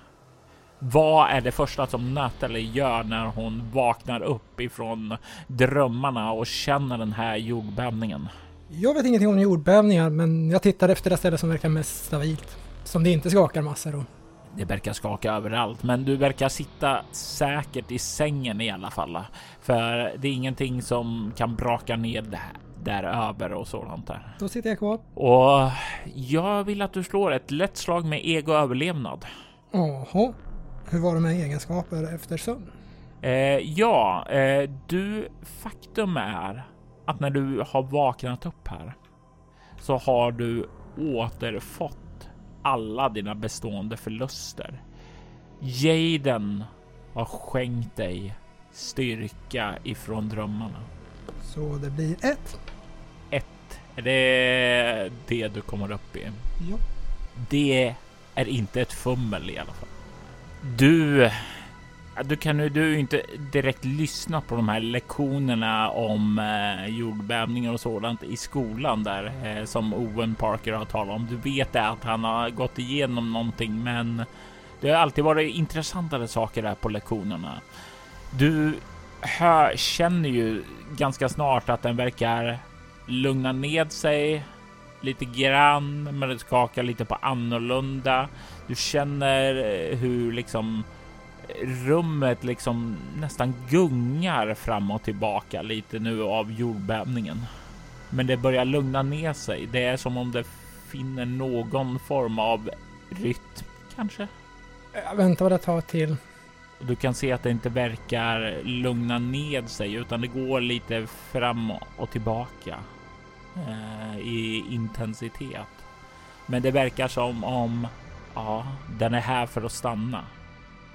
Speaker 2: Vad är det första som Natalie gör när hon vaknar upp ifrån drömmarna och känner den här jordbävningen?
Speaker 5: Jag vet ingenting om jordbävningar, men jag tittar efter det ställe som verkar mest stabilt. Som det inte skakar massor. Och
Speaker 2: det verkar skaka överallt, men du verkar sitta säkert i sängen i alla fall. För det är ingenting som kan braka ner det här där över och sådant där.
Speaker 5: Då sitter jag kvar.
Speaker 2: Och jag vill att du slår ett lätt slag med ego överlevnad.
Speaker 5: Jaha. Hur var det med egenskaper efter sömn?
Speaker 2: Eh, ja, eh, du faktum är att när du har vaknat upp här så har du återfått alla dina bestående förluster. Jaden har skänkt dig styrka ifrån drömmarna.
Speaker 5: Så det blir ett.
Speaker 2: Ett. Är det det du kommer upp i?
Speaker 5: Ja.
Speaker 2: Det är inte ett fummel i alla fall. Du du kan ju du inte direkt lyssna på de här lektionerna om eh, jordbävningar och sådant i skolan där eh, som Owen Parker har talat om. Du vet att han har gått igenom någonting, men det har alltid varit intressantare saker där på lektionerna. Du hör, känner ju ganska snart att den verkar lugna ned sig lite grann, men det skakar lite på annorlunda. Du känner eh, hur liksom rummet liksom nästan gungar fram och tillbaka lite nu av jordbävningen. Men det börjar lugna ner sig. Det är som om det finner någon form av rytm kanske.
Speaker 5: Jag väntar vad det tar till.
Speaker 2: Du kan se att det inte verkar lugna ned sig utan det går lite fram och tillbaka eh, i intensitet. Men det verkar som om ja, den är här för att stanna.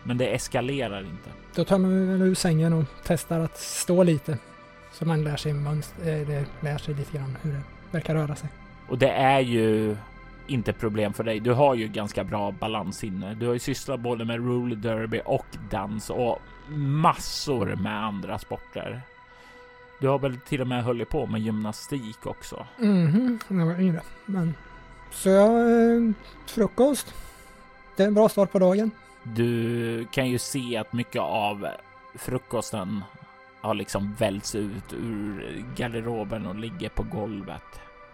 Speaker 2: Men det eskalerar inte.
Speaker 5: Då tar man väl ur sängen och testar att stå lite. Så man lär sig, mönster, det lär sig lite grann hur det verkar röra sig.
Speaker 2: Och det är ju inte problem för dig. Du har ju ganska bra balansinne. Du har ju sysslat både med roller derby och dans och massor med andra sporter. Du har väl till och med hållit på med gymnastik också?
Speaker 5: Mhm, när jag var yngre. Men så jag, eh, frukost. Det är en bra start på dagen.
Speaker 2: Du kan ju se att mycket av frukosten har liksom välts ut ur garderoben och ligger på golvet.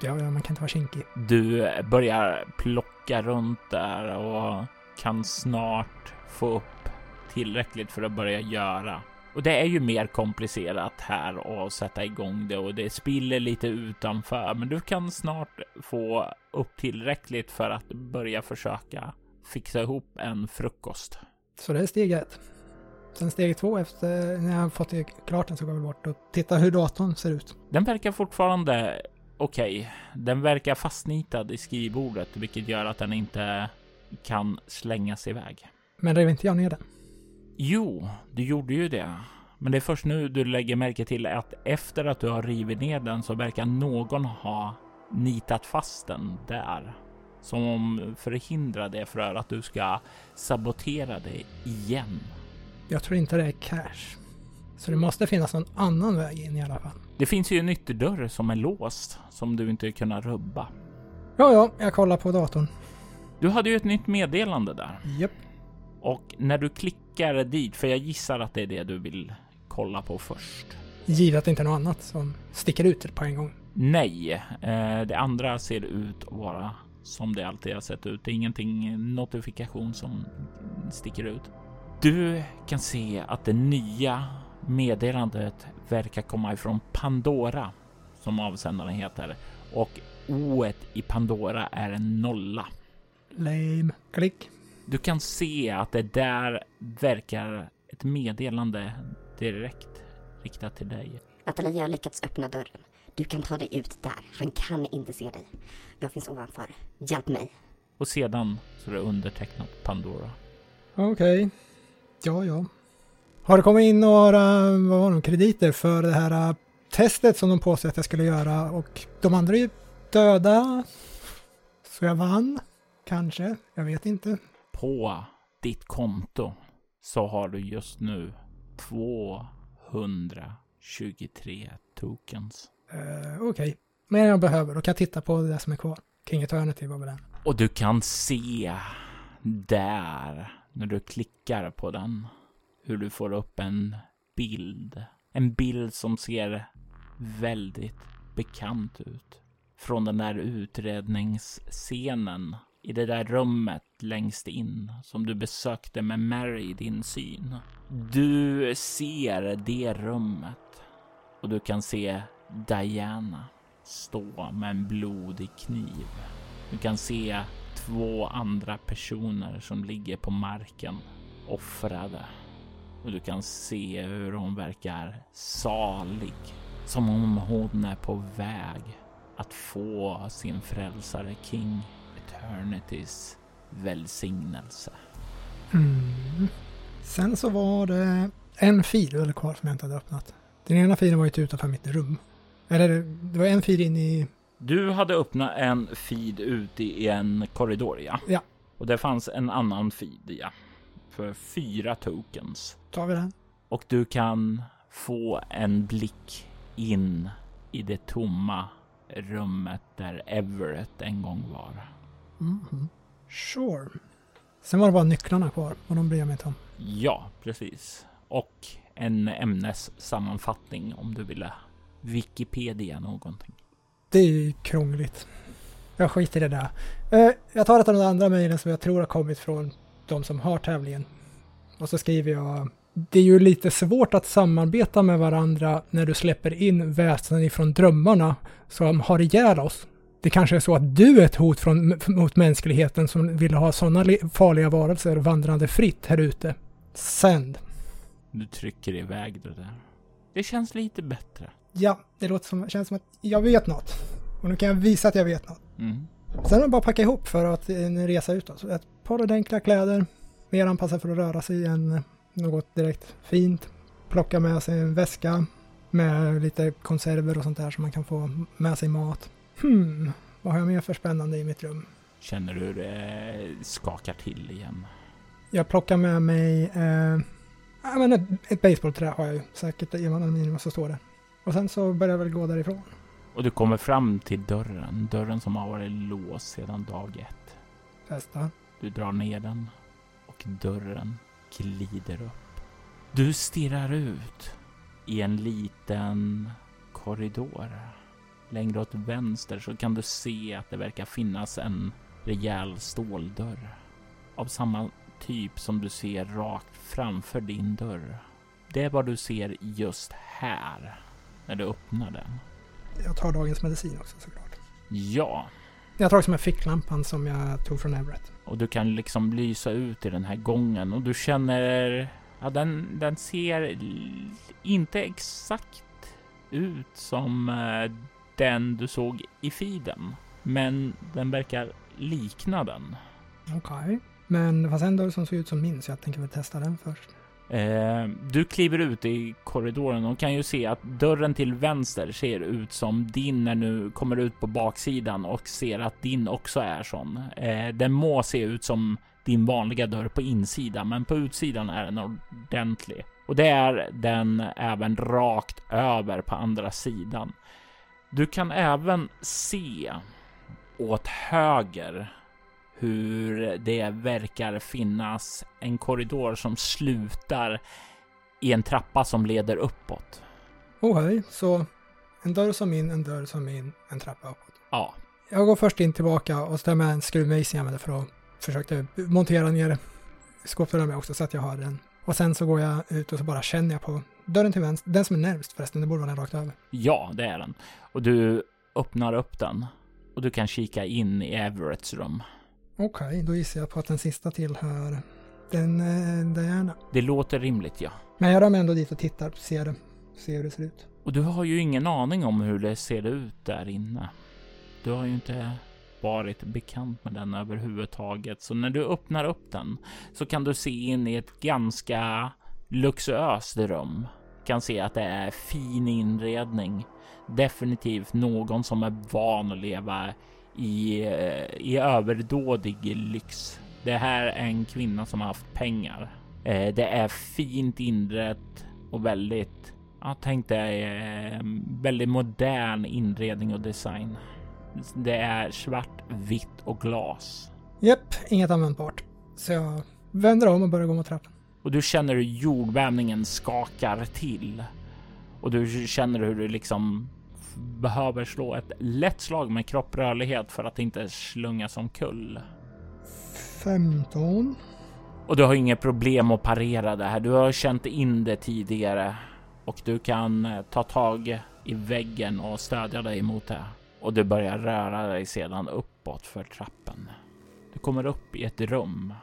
Speaker 5: Ja, ja, man kan inte vara kinkig.
Speaker 2: Du börjar plocka runt där och kan snart få upp tillräckligt för att börja göra. Och det är ju mer komplicerat här att sätta igång det och det spiller lite utanför, men du kan snart få upp tillräckligt för att börja försöka fixa ihop en frukost.
Speaker 5: Så det är steg ett. Sen steg två efter när jag fått klart den så går vi bort och tittar hur datorn ser ut.
Speaker 2: Den verkar fortfarande okej. Okay. Den verkar fastnitad i skrivbordet, vilket gör att den inte kan slängas iväg.
Speaker 5: Men rev inte jag ner den?
Speaker 2: Jo, du gjorde ju det. Men det är först nu du lägger märke till att efter att du har rivit ner den så verkar någon ha nitat fast den där som förhindrar det för att du ska sabotera det igen.
Speaker 5: Jag tror inte det är cash. Så det måste finnas någon annan väg in i alla fall.
Speaker 2: Det finns ju en ytterdörr som är låst som du inte kunnat rubba.
Speaker 5: Ja, ja, jag kollar på datorn.
Speaker 2: Du hade ju ett nytt meddelande där.
Speaker 5: Japp.
Speaker 2: Och när du klickar dit, för jag gissar att det är det du vill kolla på först.
Speaker 5: Givet att det inte är något annat som sticker ut på en gång.
Speaker 2: Nej, eh, det andra ser ut att vara som det alltid har sett ut. Det är ingenting notifikation som sticker ut. Du kan se att det nya meddelandet verkar komma ifrån Pandora som avsändaren heter och O i Pandora är en nolla.
Speaker 5: Lame. Klick.
Speaker 2: Du kan se att det där verkar ett meddelande direkt riktat till dig.
Speaker 6: Nathalie har lyckats öppna dörren. Du kan ta dig ut där. Han kan inte se dig. Jag finns ovanför. Hjälp mig.
Speaker 2: Och sedan så är det undertecknat Pandora.
Speaker 5: Okej. Ja, ja. Har det kommit in några vad var det, krediter för det här äh, testet som de påstod att jag skulle göra och de andra är ju döda. Så jag vann. Kanske. Jag vet inte.
Speaker 2: På ditt konto så har du just nu 223 tokens.
Speaker 5: Uh, Okej. Mer än jag behöver. Då kan jag titta på det som är kvar. King Eternity var väl den.
Speaker 2: Och du kan se där, när du klickar på den, hur du får upp en bild. En bild som ser väldigt bekant ut. Från den där utredningsscenen i det där rummet längst in som du besökte med Mary i din syn. Du ser det rummet och du kan se Diana stå med en blodig kniv. Du kan se två andra personer som ligger på marken offrade. Och du kan se hur hon verkar salig. Som om hon är på väg att få sin frälsare King Eternitys välsignelse.
Speaker 5: Mm. Sen så var det en fil kvar som jag inte hade öppnat. Den ena filen var ju utanför mitt rum. Eller det var en fil in i...
Speaker 2: Du hade öppnat en feed ute i en korridor, ja.
Speaker 5: Ja.
Speaker 2: Och det fanns en annan feed, ja. För fyra tokens.
Speaker 5: Tar vi den?
Speaker 2: Och du kan få en blick in i det tomma rummet där Everett en gång var.
Speaker 5: Mhm. Sure. Sen var det bara nycklarna kvar och de bryr jag mig inte om.
Speaker 2: Ja, precis. Och en ämnessammanfattning om du ville Wikipedia någonting.
Speaker 5: Det är krångligt. Jag skiter i det där. Eh, jag tar ett av de andra mejlen som jag tror har kommit från de som har tävlingen. Och så skriver jag det är ju lite svårt att samarbeta med varandra när du släpper in väsen ifrån drömmarna som har ihjäl oss. Det kanske är så att du är ett hot från, mot mänskligheten som vill ha sådana farliga varelser vandrande fritt här ute. Sänd.
Speaker 2: Du trycker iväg det där. Det känns lite bättre.
Speaker 5: Ja, det låter som, känns som att jag vet något. Och nu kan jag visa att jag vet något.
Speaker 2: Mm.
Speaker 5: Sen är det bara att packa ihop för att eh, resa ut. Så ett par enkla kläder, mer anpassat för att röra sig än något direkt fint. Plocka med sig en väska med lite konserver och sånt där så man kan få med sig mat. Hmm, vad har jag mer för spännande i mitt rum?
Speaker 2: Känner du hur det skakar till igen?
Speaker 5: Jag plockar med mig eh, ja, men ett, ett baseballträ har jag ju säkert i aluminium så står det. Och sen så börjar jag väl gå därifrån.
Speaker 2: Och du kommer fram till dörren. Dörren som har varit låst sedan dag ett.
Speaker 5: Testa.
Speaker 2: Du drar ner den och dörren glider upp. Du stirrar ut i en liten korridor. Längre åt vänster så kan du se att det verkar finnas en rejäl ståldörr av samma typ som du ser rakt framför din dörr. Det är vad du ser just här när du öppnar den.
Speaker 5: Jag tar dagens medicin också såklart.
Speaker 2: Ja,
Speaker 5: Jag tar också med ficklampan som jag tog från Everett.
Speaker 2: och du kan liksom lysa ut i den här gången och du känner, ja den, den ser inte exakt ut som eh, den du såg i feeden. Men den verkar likna den.
Speaker 5: Okej. Men det fanns en dörr som såg ut som min så jag tänker väl testa den först.
Speaker 2: Eh, du kliver ut i korridoren och kan ju se att dörren till vänster ser ut som din när du kommer ut på baksidan och ser att din också är sån. Eh, den må se ut som din vanliga dörr på insidan, men på utsidan är den ordentlig. Och det är den även rakt över på andra sidan. Du kan även se åt höger hur det verkar finnas en korridor som slutar i en trappa som leder uppåt.
Speaker 5: Okej, så En dörr som in, en dörr som in, en trappa uppåt.
Speaker 2: Ja,
Speaker 5: Jag går först in tillbaka och så med en skruvmejsel jag använder för att försöka montera ner skåpdörren med också så att jag har den. Och sen så går jag ut och så bara känner jag på dörren till vänster, den som är närmst förresten, det borde vara den rakt över.
Speaker 2: ja, det är den. Och du öppnar upp den och du kan kika in i Everetts rum.
Speaker 5: Okej, då gissar jag på att den sista tillhör den eh, Diana.
Speaker 2: Det låter rimligt, ja.
Speaker 5: Men jag rör mig ändå dit och tittar, ser det, ser hur det ser ut.
Speaker 2: Och du har ju ingen aning om hur det ser ut där inne. Du har ju inte varit bekant med den överhuvudtaget. Så när du öppnar upp den så kan du se in i ett ganska luxuöst rum. Kan se att det är fin inredning. Definitivt någon som är van att leva i, eh, i överdådig lyx. Det här är en kvinna som har haft pengar. Eh, Det är fint inrett och väldigt Ja, tänk dig eh, väldigt modern inredning och design. Det är svart, vitt och glas.
Speaker 5: Japp, inget användbart. Så jag vänder om och börjar gå mot trappan.
Speaker 2: Och du känner hur jordbävningen skakar till. Och du känner hur du liksom behöver slå ett lätt slag med kropprörlighet för att inte slungas omkull.
Speaker 5: 15.
Speaker 2: Och du har inget problem att parera det här. Du har känt in det tidigare och du kan eh, ta tag i väggen och stödja dig mot det. Och du börjar röra dig sedan uppåt för trappen. Du kommer upp i ett rum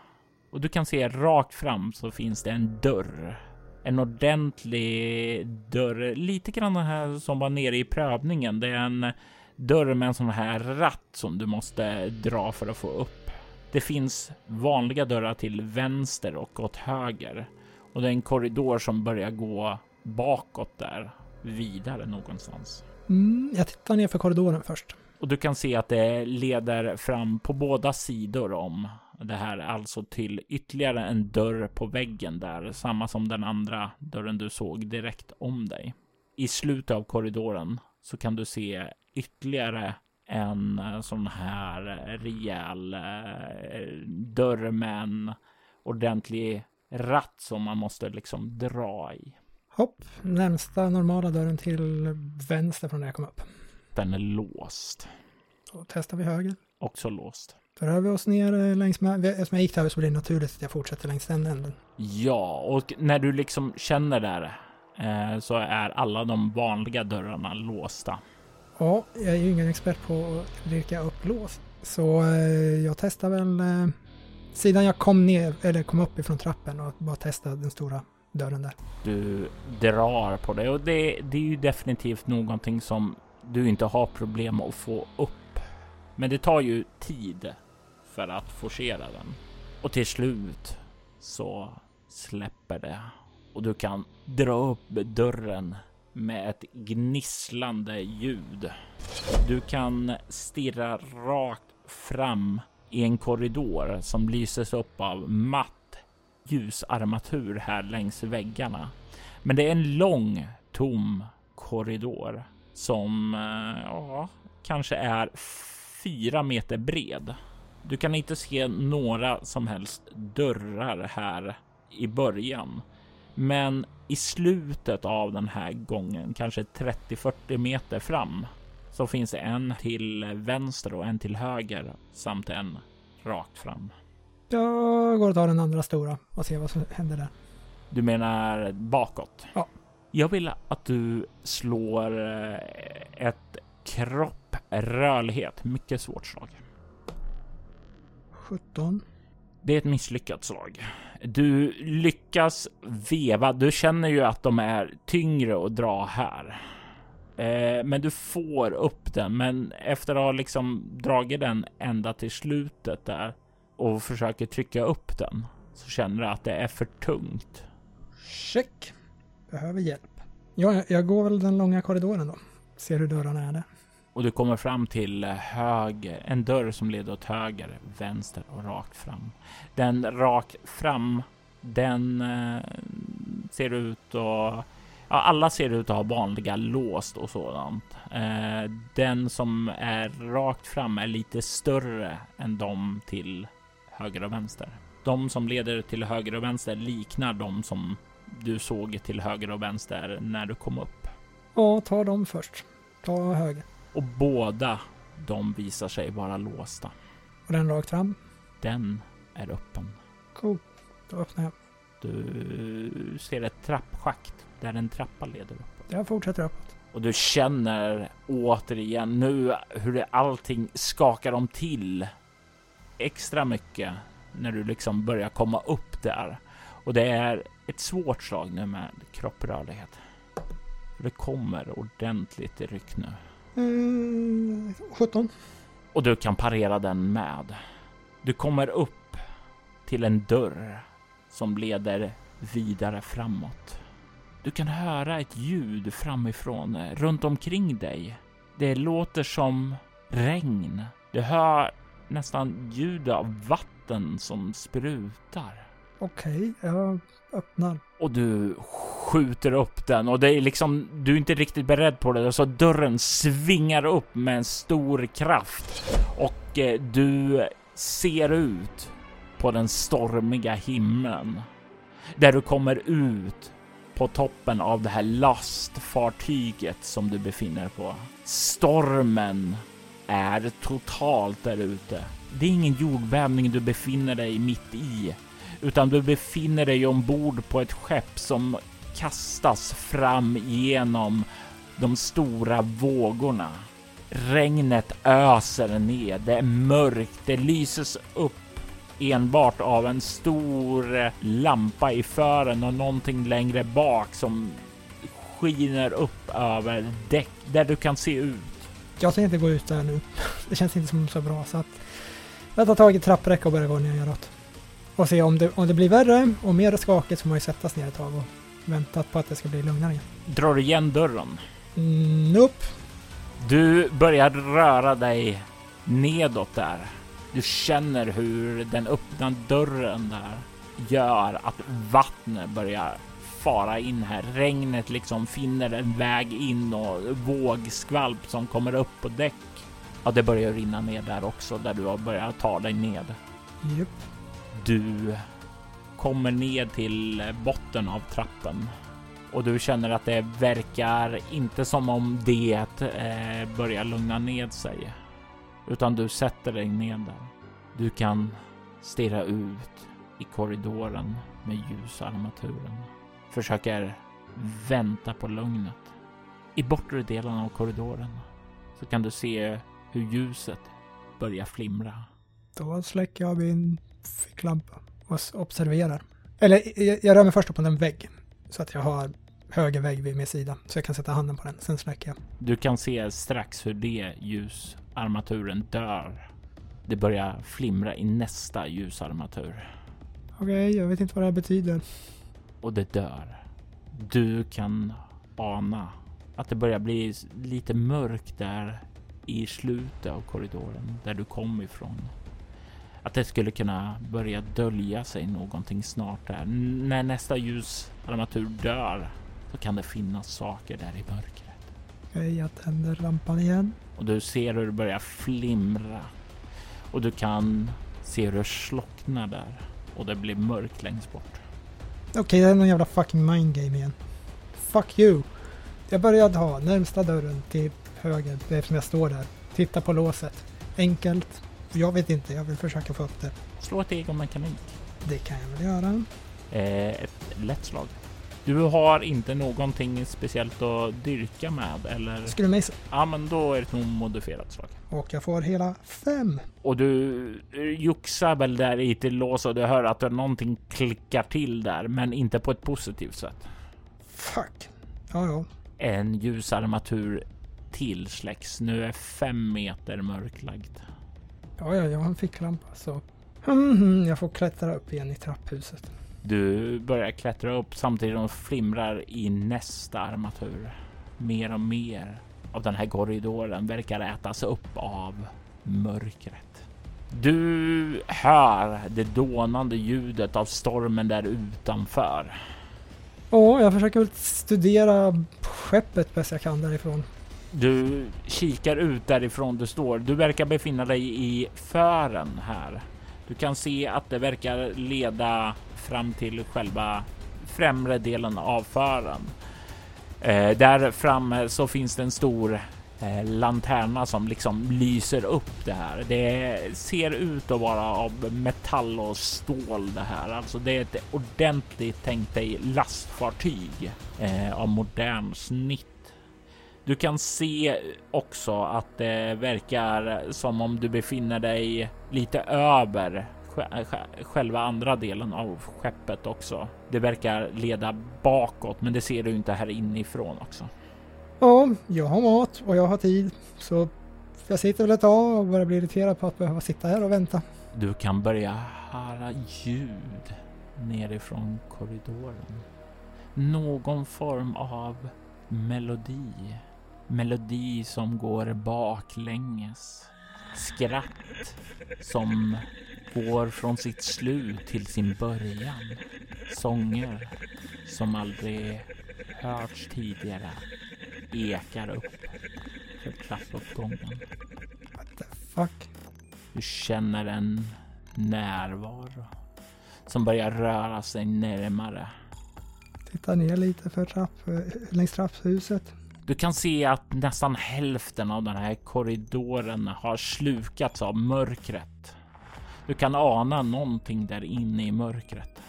Speaker 2: och du kan se rakt fram så finns det en dörr. En ordentlig dörr, lite grann här som var nere i prövningen. Det är en dörr med en sån här ratt som du måste dra för att få upp. Det finns vanliga dörrar till vänster och åt höger och det är en korridor som börjar gå bakåt där vidare någonstans.
Speaker 5: Mm, jag tittar ner för korridoren först.
Speaker 2: Och du kan se att det leder fram på båda sidor om det här, alltså till ytterligare en dörr på väggen där, samma som den andra dörren du såg direkt om dig. I slutet av korridoren så kan du se ytterligare en eh, sån här rejäl eh, dörr med en ordentlig ratt som man måste liksom dra i.
Speaker 5: Hopp, närmsta normala dörren till vänster från där jag kom upp.
Speaker 2: Den är låst.
Speaker 5: Då testar vi höger.
Speaker 2: Också låst.
Speaker 5: Rör vi oss ner eh, längs med, eftersom jag gick där så blir det naturligt att jag fortsätter längs den änden.
Speaker 2: Ja, och när du liksom känner där eh, så är alla de vanliga dörrarna låsta.
Speaker 5: Ja, jag är ju ingen expert på att virka upp lås. Så eh, jag testar väl eh, sidan jag kom ner, eller kom upp ifrån trappen och bara testa den stora dörren där.
Speaker 2: Du drar på det och det, det är ju definitivt någonting som du inte har problem att få upp. Men det tar ju tid för att forcera den. Och till slut så släpper det och du kan dra upp dörren med ett gnisslande ljud. Du kan stirra rakt fram i en korridor som lyses upp av matt ljusarmatur här längs väggarna. Men det är en lång tom korridor som eh, ja, kanske är fyra meter bred. Du kan inte se några som helst dörrar här i början. Men i slutet av den här gången, kanske 30-40 meter fram, så finns det en till vänster och en till höger samt en rakt fram.
Speaker 5: Jag går och tar den andra stora och ser vad som händer där.
Speaker 2: Du menar bakåt?
Speaker 5: Ja.
Speaker 2: Jag vill att du slår eh, ett kropp rörlighet. Mycket svårt slag.
Speaker 5: 17.
Speaker 2: Det är ett misslyckat slag. Du lyckas veva. Du känner ju att de är tyngre att dra här. Eh, men du får upp den. Men efter att ha liksom dragit den ända till slutet där och försöker trycka upp den så känner du att det är för tungt.
Speaker 5: Check. Behöver hjälp. Ja, jag- går väl den långa korridoren då. Ser hur dörrarna är där.
Speaker 2: Och du kommer fram till eh, höger, en dörr som leder åt höger, vänster och rakt fram. Den rakt fram, den eh, ser ut att... Ja, alla ser ut att ha vanliga låst och sådant. Eh, den som är rakt fram är lite större än de till höger och vänster. De som leder till höger och vänster liknar de som du såg till höger och vänster när du kom upp.
Speaker 5: Ja, ta dem först. Ta höger.
Speaker 2: Och båda de visar sig vara låsta.
Speaker 5: Och den rakt fram.
Speaker 2: Den är öppen.
Speaker 5: Cool. Då öppnar jag.
Speaker 2: Du ser ett trappschakt där en trappa leder upp.
Speaker 5: Jag fortsätter uppåt.
Speaker 2: Och du känner återigen nu hur allting skakar om till extra mycket när du liksom börjar komma upp där. Och det är ett svårt slag nu med kropprörlighet. Det kommer ordentligt i ryck nu.
Speaker 5: Eh, 17.
Speaker 2: Och du kan parera den med. Du kommer upp till en dörr som leder vidare framåt. Du kan höra ett ljud framifrån, eh, runt omkring dig. Det låter som regn. Du hör nästan ljud av vatten som sprutar.
Speaker 5: Okej, jag öppnar.
Speaker 2: Och du skjuter upp den och det är liksom, du är inte riktigt beredd på det. Så dörren svingar upp med en stor kraft och eh, du ser ut på den stormiga himlen. Där du kommer ut på toppen av det här lastfartyget som du befinner på. Stormen är totalt där ute. Det är ingen jordbävning du befinner dig mitt i, utan du befinner dig ombord på ett skepp som kastas fram genom de stora vågorna. Regnet öser ner, det är mörkt, det lyses upp enbart av en stor lampa i fören och någonting längre bak som skiner upp över däck där du kan se ut.
Speaker 5: Jag tänker inte gå ut där nu. Det känns inte som så bra så att jag tar tag i trappräcket och börjar gå neråt. Och se om det, om det blir värre och mer skakigt så får man ju sättas ner ett tag och vänta på att det ska bli lugnare igen.
Speaker 2: Drar igen dörren.
Speaker 5: Mm, nope.
Speaker 2: Du börjar röra dig nedåt där. Du känner hur den öppna dörren där gör att vattnet börjar fara in här. Regnet liksom finner en väg in och vågskvalp som kommer upp på däck. Ja, det börjar rinna ner där också där du har börjat ta dig ned.
Speaker 5: Japp.
Speaker 2: Du kommer ned till botten av trappen och du känner att det verkar inte som om det eh, börjar lugna ned sig, utan du sätter dig ned där. Du kan stirra ut i korridoren med ljusarmaturen. Försöker vänta på lugnet. I bortre delen av korridoren så kan du se hur ljuset börjar flimra.
Speaker 5: Då släcker jag min ficklampa och observerar. Eller jag, jag rör mig först upp på en vägg så att jag har höger vägg vid min sida så jag kan sätta handen på den. Sen släcker jag.
Speaker 2: Du kan se strax hur det ljusarmaturen dör. Det börjar flimra i nästa ljusarmatur
Speaker 5: Okej, jag vet inte vad det här betyder.
Speaker 2: och det dör. Du kan ana att det börjar bli lite mörkt där i slutet av korridoren där du kom ifrån. Att det skulle kunna börja dölja sig någonting snart där. N- När nästa ljusarmatur dör så kan det finnas saker där i mörkret.
Speaker 5: Okej, jag tänder lampan igen.
Speaker 2: och du ser hur det börjar flimra och du kan se hur det slocknar där och det blir mörkt längst bort.
Speaker 5: Okej, det är någon jävla fucking mind game igen. Fuck you. Jag börjar ha närmsta dörren till höger, det är som jag står där. Titta på låset. Enkelt. Jag vet inte, jag vill försöka få upp det.
Speaker 2: Slå ett egen mekanik.
Speaker 5: Det kan jag väl göra.
Speaker 2: Eh, ett lätt slag. Du har inte någonting speciellt att dyrka med eller?
Speaker 5: Skulle mejsa.
Speaker 2: Ja, men då är det nog modifierat slag.
Speaker 5: Och jag får hela fem.
Speaker 2: Och du juxar väl där i till lås och du hör att någonting klickar till där, men inte på ett positivt sätt.
Speaker 5: Fuck. Ja, ja.
Speaker 2: En ljusarmatur till släcks. Nu är fem meter mörklagd.
Speaker 5: Ja, ja, jag har en ficklampa så. Mhm, jag får klättra upp igen i trapphuset.
Speaker 2: Du börjar klättra upp samtidigt som flimrar i nästa armatur. Mer och mer av den här korridoren verkar ätas upp av mörkret. Du hör det dånande ljudet av stormen där utanför.
Speaker 5: Ja, jag försöker väl studera skeppet bäst jag kan därifrån.
Speaker 2: Du kikar ut därifrån du står. Du verkar befinna dig i fören här. Du kan se att det verkar leda fram till själva främre delen av fören. Eh, där framme så finns det en stor eh, lanterna som liksom lyser upp det här. Det ser ut att vara av metall och stål det här. Alltså det är ett ordentligt tänkt dig lastfartyg eh, av modern snitt. Du kan se också att det verkar som om du befinner dig lite över själva andra delen av skeppet också. Det verkar leda bakåt, men det ser du inte här inifrån också.
Speaker 5: Ja, jag har mat och jag har tid, så jag sitter väl ett tag och börjar bli irriterad på att behöva sitta här och vänta.
Speaker 2: Du kan börja höra ljud nerifrån korridoren. Någon form av melodi. Melodi som går baklänges. Skratt som går från sitt slut till sin början. Sånger som aldrig hörts tidigare ekar upp för trappuppgången.
Speaker 5: What the fuck?
Speaker 2: Du känner en närvaro som börjar röra sig närmare.
Speaker 5: Titta ner lite för trapp, eh, längs trapphuset.
Speaker 2: Du kan se att nästan hälften av den här korridoren har slukats av mörkret. Du kan ana någonting där inne i mörkret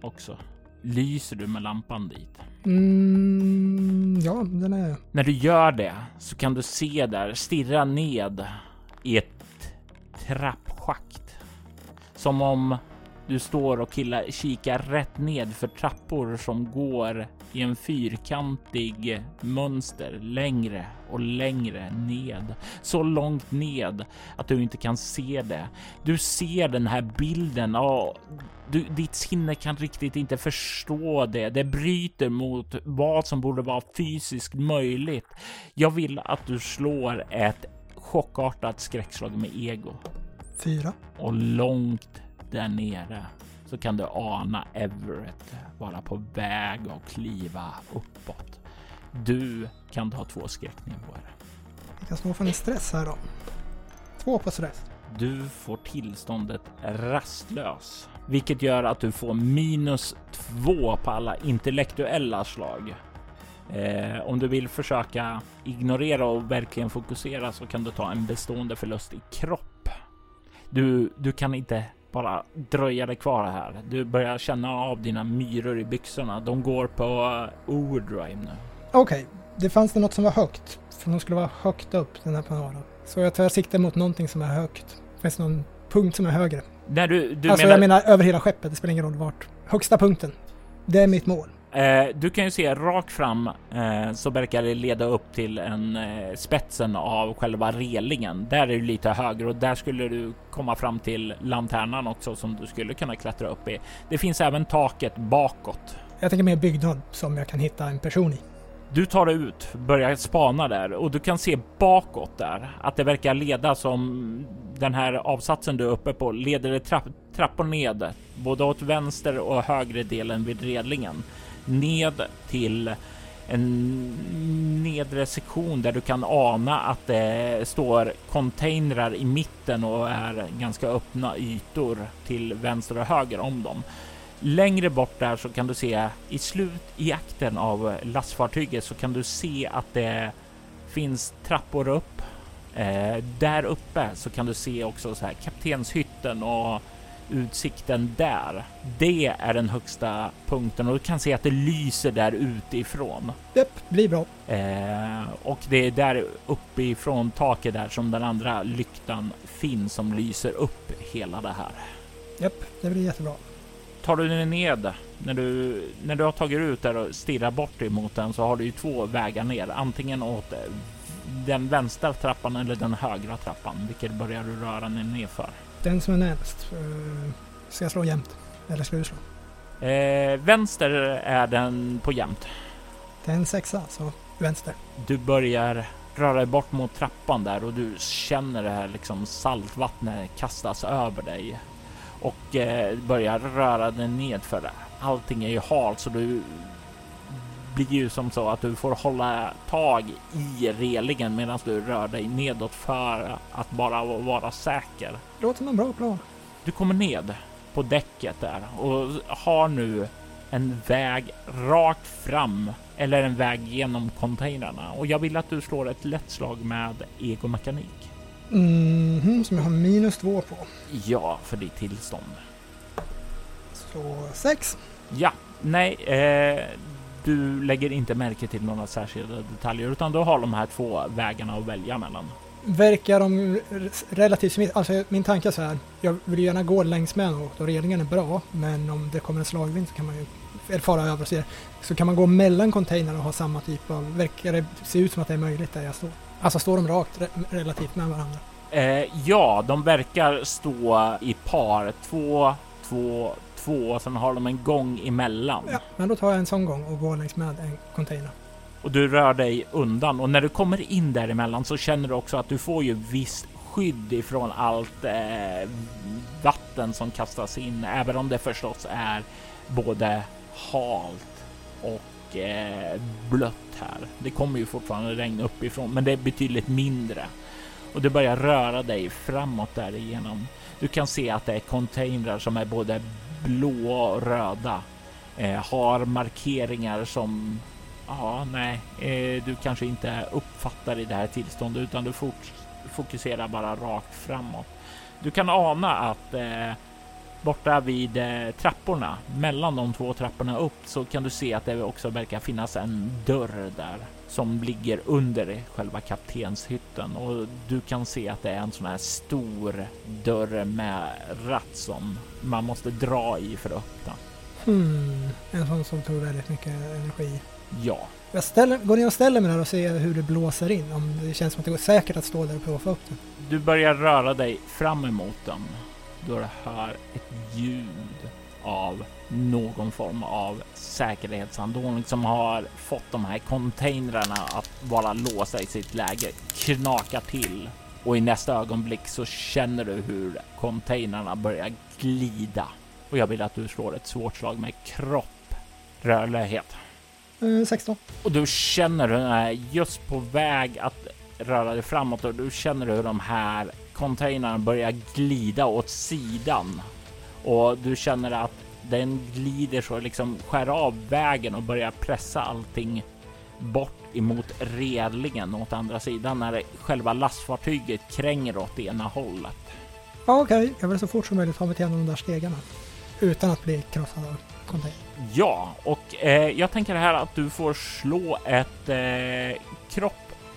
Speaker 2: också. Lyser du med lampan dit?
Speaker 5: Mm, ja, den är...
Speaker 2: När du gör det så kan du se där, stirra ned i ett trappschakt. Som om du står och killar, kikar rätt ned för trappor som går i en fyrkantig mönster längre och längre ned. Så långt ned att du inte kan se det. Du ser den här bilden och du, ditt sinne kan riktigt inte förstå det. Det bryter mot vad som borde vara fysiskt möjligt. Jag vill att du slår ett chockartat skräckslag med ego.
Speaker 5: Fyra.
Speaker 2: Och långt där nere så kan du ana Everett vara på väg att kliva uppåt. Du kan ta två skräcknivåer.
Speaker 5: Vi kan slå för en stress här då. Två på stress.
Speaker 2: Du får tillståndet rastlös, vilket gör att du får minus två på alla intellektuella slag. Eh, om du vill försöka ignorera och verkligen fokusera så kan du ta en bestående förlust i kropp. Du, du kan inte bara dröja dig kvar här. Du börjar känna av dina myror i byxorna. De går på overdrive nu.
Speaker 5: Okej, okay. det fanns det något som var högt. För de skulle vara högt upp den här panelen. Så jag tar sikte mot någonting som är högt. Finns det någon punkt som är högre?
Speaker 2: När du, du
Speaker 5: alltså
Speaker 2: menar...
Speaker 5: jag menar över hela skeppet, det spelar ingen roll vart. Högsta punkten. Det är mitt mål.
Speaker 2: Eh, du kan ju se rakt fram eh, så verkar det leda upp till en eh, spetsen av själva relingen. Där är du lite högre och där skulle du komma fram till lanternan också som du skulle kunna klättra upp i. Det finns även taket bakåt.
Speaker 5: Jag tänker mer byggnad som jag kan hitta en person i.
Speaker 2: Du tar dig ut, börjar spana där och du kan se bakåt där att det verkar leda som den här avsatsen du är uppe på leder det trapp, trappor ned både åt vänster och högre delen vid relingen ned till en nedre sektion där du kan ana att det står containrar i mitten och är ganska öppna ytor till vänster och höger om dem. Längre bort där så kan du se i slut i akten av lastfartyget så kan du se att det finns trappor upp. Eh, där uppe så kan du se också så här kaptenshytten och utsikten där. Det är den högsta punkten och du kan se att det lyser där utifrån.
Speaker 5: Japp, blir bra.
Speaker 2: Eh, och det är där uppifrån taket där som den andra lyktan finns som lyser upp hela det här.
Speaker 5: Japp, det blir jättebra.
Speaker 2: Tar du den ned när du när du har tagit ut där och stirrar bort emot den så har du ju två vägar ner, antingen åt den vänstra trappan eller den högra trappan. Vilket börjar du röra dig ner för?
Speaker 5: Den som är närmast. Uh, ska jag slå jämnt? Eller ska du slå?
Speaker 2: Eh, vänster är den på jämnt.
Speaker 5: Det är en sexa, så vänster.
Speaker 2: Du börjar röra dig bort mot trappan där och du känner det här liksom saltvattnet kastas över dig och eh, börjar röra dig nedför. Allting är ju halt så du blir ju som så att du får hålla tag i relingen medan du rör dig nedåt för att bara vara säker.
Speaker 5: Låter som en bra plan.
Speaker 2: Du kommer ned på däcket där och har nu en väg rakt fram eller en väg genom containrarna och jag vill att du slår ett lätt slag med egomekanik.
Speaker 5: Mhm, som jag har minus två på.
Speaker 2: Ja, för ditt tillstånd.
Speaker 5: Så sex.
Speaker 2: Ja, nej, eh, du lägger inte märke till några särskilda detaljer utan du har de här två vägarna att välja mellan.
Speaker 5: Verkar de relativt smitt? Alltså min tanke är så här. Jag vill gärna gå längs med något och relingen är bra. Men om det kommer en slagvind så kan man ju, fara över och se, så kan man gå mellan containrar och ha samma typ av, verkar det se ut som att det är möjligt där jag står? Alltså står de rakt re relativt med varandra?
Speaker 2: Eh, ja, de verkar stå i par. Två, två, två och sen har de en gång emellan.
Speaker 5: Ja, men då tar jag en sån gång och går längs med en container.
Speaker 2: Och du rör dig undan och när du kommer in däremellan så känner du också att du får ju visst skydd ifrån allt eh, vatten som kastas in, även om det förstås är både halt och eh, blött här. Det kommer ju fortfarande regn uppifrån, men det är betydligt mindre och du börjar röra dig framåt därigenom. Du kan se att det är containrar som är både blå och röda, eh, har markeringar som Ja, nej, eh, du kanske inte uppfattar i det här tillståndet utan du fokuserar bara rakt framåt. Du kan ana att eh, borta vid eh, trapporna, mellan de två trapporna upp, så kan du se att det också verkar finnas en dörr där som ligger under själva kaptenshytten och du kan se att det är en sån här stor dörr med ratt som man måste dra i för att öppna.
Speaker 5: Hmm, en sån som tog väldigt mycket energi.
Speaker 2: Ja.
Speaker 5: Jag ställer, går ner och ställer mig där och ser hur det blåser in. Om det känns som att det går säkert att stå där och prova få upp den.
Speaker 2: Du börjar röra dig fram emot den. Då du hör ett ljud av någon form av säkerhetsanordning som har fått de här containrarna att vara låsta i sitt läge knakar till och i nästa ögonblick så känner du hur containrarna börjar glida och jag vill att du slår ett svårt slag med kropp rörlighet.
Speaker 5: 16. Eh,
Speaker 2: och du känner hur den är just på väg att röra dig framåt och du känner hur de här containrarna börjar glida åt sidan och du känner att den glider så liksom skär av vägen och börjar pressa allting bort emot relingen åt andra sidan när själva lastfartyget kränger åt ena hållet.
Speaker 5: Ja, okej. Okay. Jag vill så fort som möjligt ta mig till en av de där stegarna utan att bli krossad av container.
Speaker 2: Ja, och eh, jag tänker här att du får slå ett eh, kropp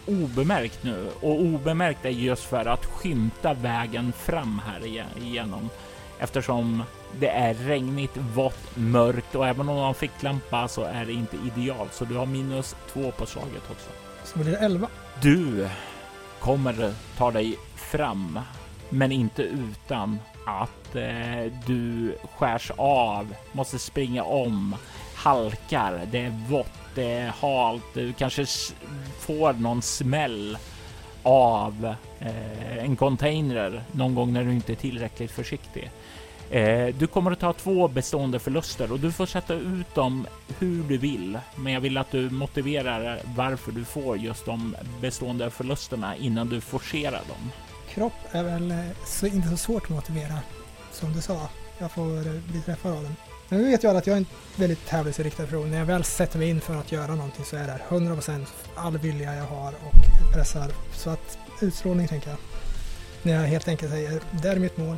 Speaker 2: obemärkt nu och obemärkt är just för att skymta vägen fram här igenom eftersom det är regnigt, vått, mörkt och även om du har en ficklampa så är det inte idealt så du har minus två på slaget också.
Speaker 5: Så blir det 11.
Speaker 2: Du kommer ta dig fram, men inte utan att eh, du skärs av, måste springa om, halkar, det är vått, det är halt, du kanske får någon smäll av eh, en container någon gång när du inte är tillräckligt försiktig. Eh, du kommer att ta två bestående förluster och du får sätta ut dem hur du vill. Men jag vill att du motiverar varför du får just de bestående förlusterna innan du forcerar dem.
Speaker 5: Kropp är väl eh, så, inte så svårt att motivera som du sa. Jag får eh, bli träffad av den. Men nu vet jag att jag är en väldigt tävlingsinriktad person. När jag väl sätter mig in för att göra någonting så är det 100% all vilja jag har och pressar. Så att utstrålning tänker jag. När jag helt enkelt säger det är mitt mål.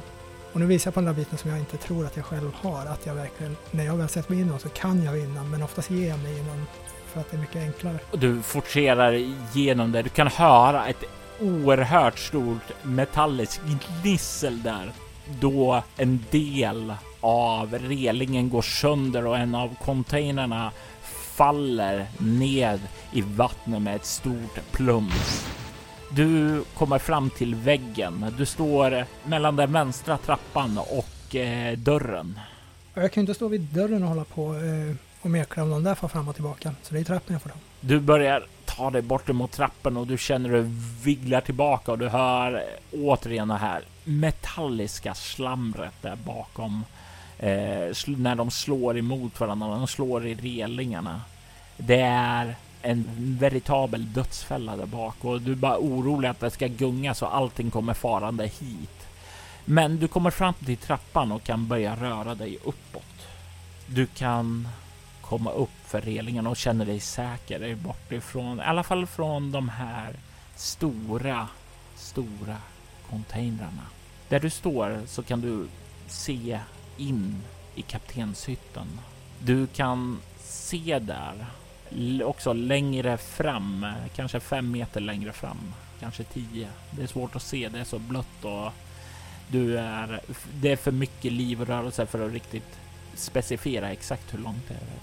Speaker 5: Och nu visar jag på den där biten som jag inte tror att jag själv har. Att jag verkligen, när jag väl sätter mig in så kan jag vinna. Men oftast ger jag mig innan för att det är mycket enklare.
Speaker 2: Du forcerar igenom det. Du kan höra ett oerhört stort metalliskt gnissel där. Då en del av relingen går sönder och en av containrarna faller ned i vattnet med ett stort plums. Du kommer fram till väggen. Du står mellan den vänstra trappan och eh, dörren.
Speaker 5: Jag kan inte stå vid dörren och hålla på eh, och mekla om någon där får fram och tillbaka. Så det är trappen jag får ta.
Speaker 2: Du börjar tar dig bort emot trappen och du känner hur du vigglar tillbaka och du hör återigen det här metalliska slamret där bakom. Eh, när de slår emot varandra, de slår i relingarna. Det är en veritabel dödsfälla där bak och du är bara orolig att det ska gunga så allting kommer farande hit. Men du kommer fram till trappan och kan börja röra dig uppåt. Du kan komma upp för relingen och känner dig säker bort ifrån, i alla fall från de här stora, stora containrarna. Där du står så kan du se in i kaptenshytten. Du kan se där också längre fram, kanske fem meter längre fram, kanske tio. Det är svårt att se, det är så blött och du är, det är för mycket liv och rörelse för att riktigt specificera exakt hur långt det är.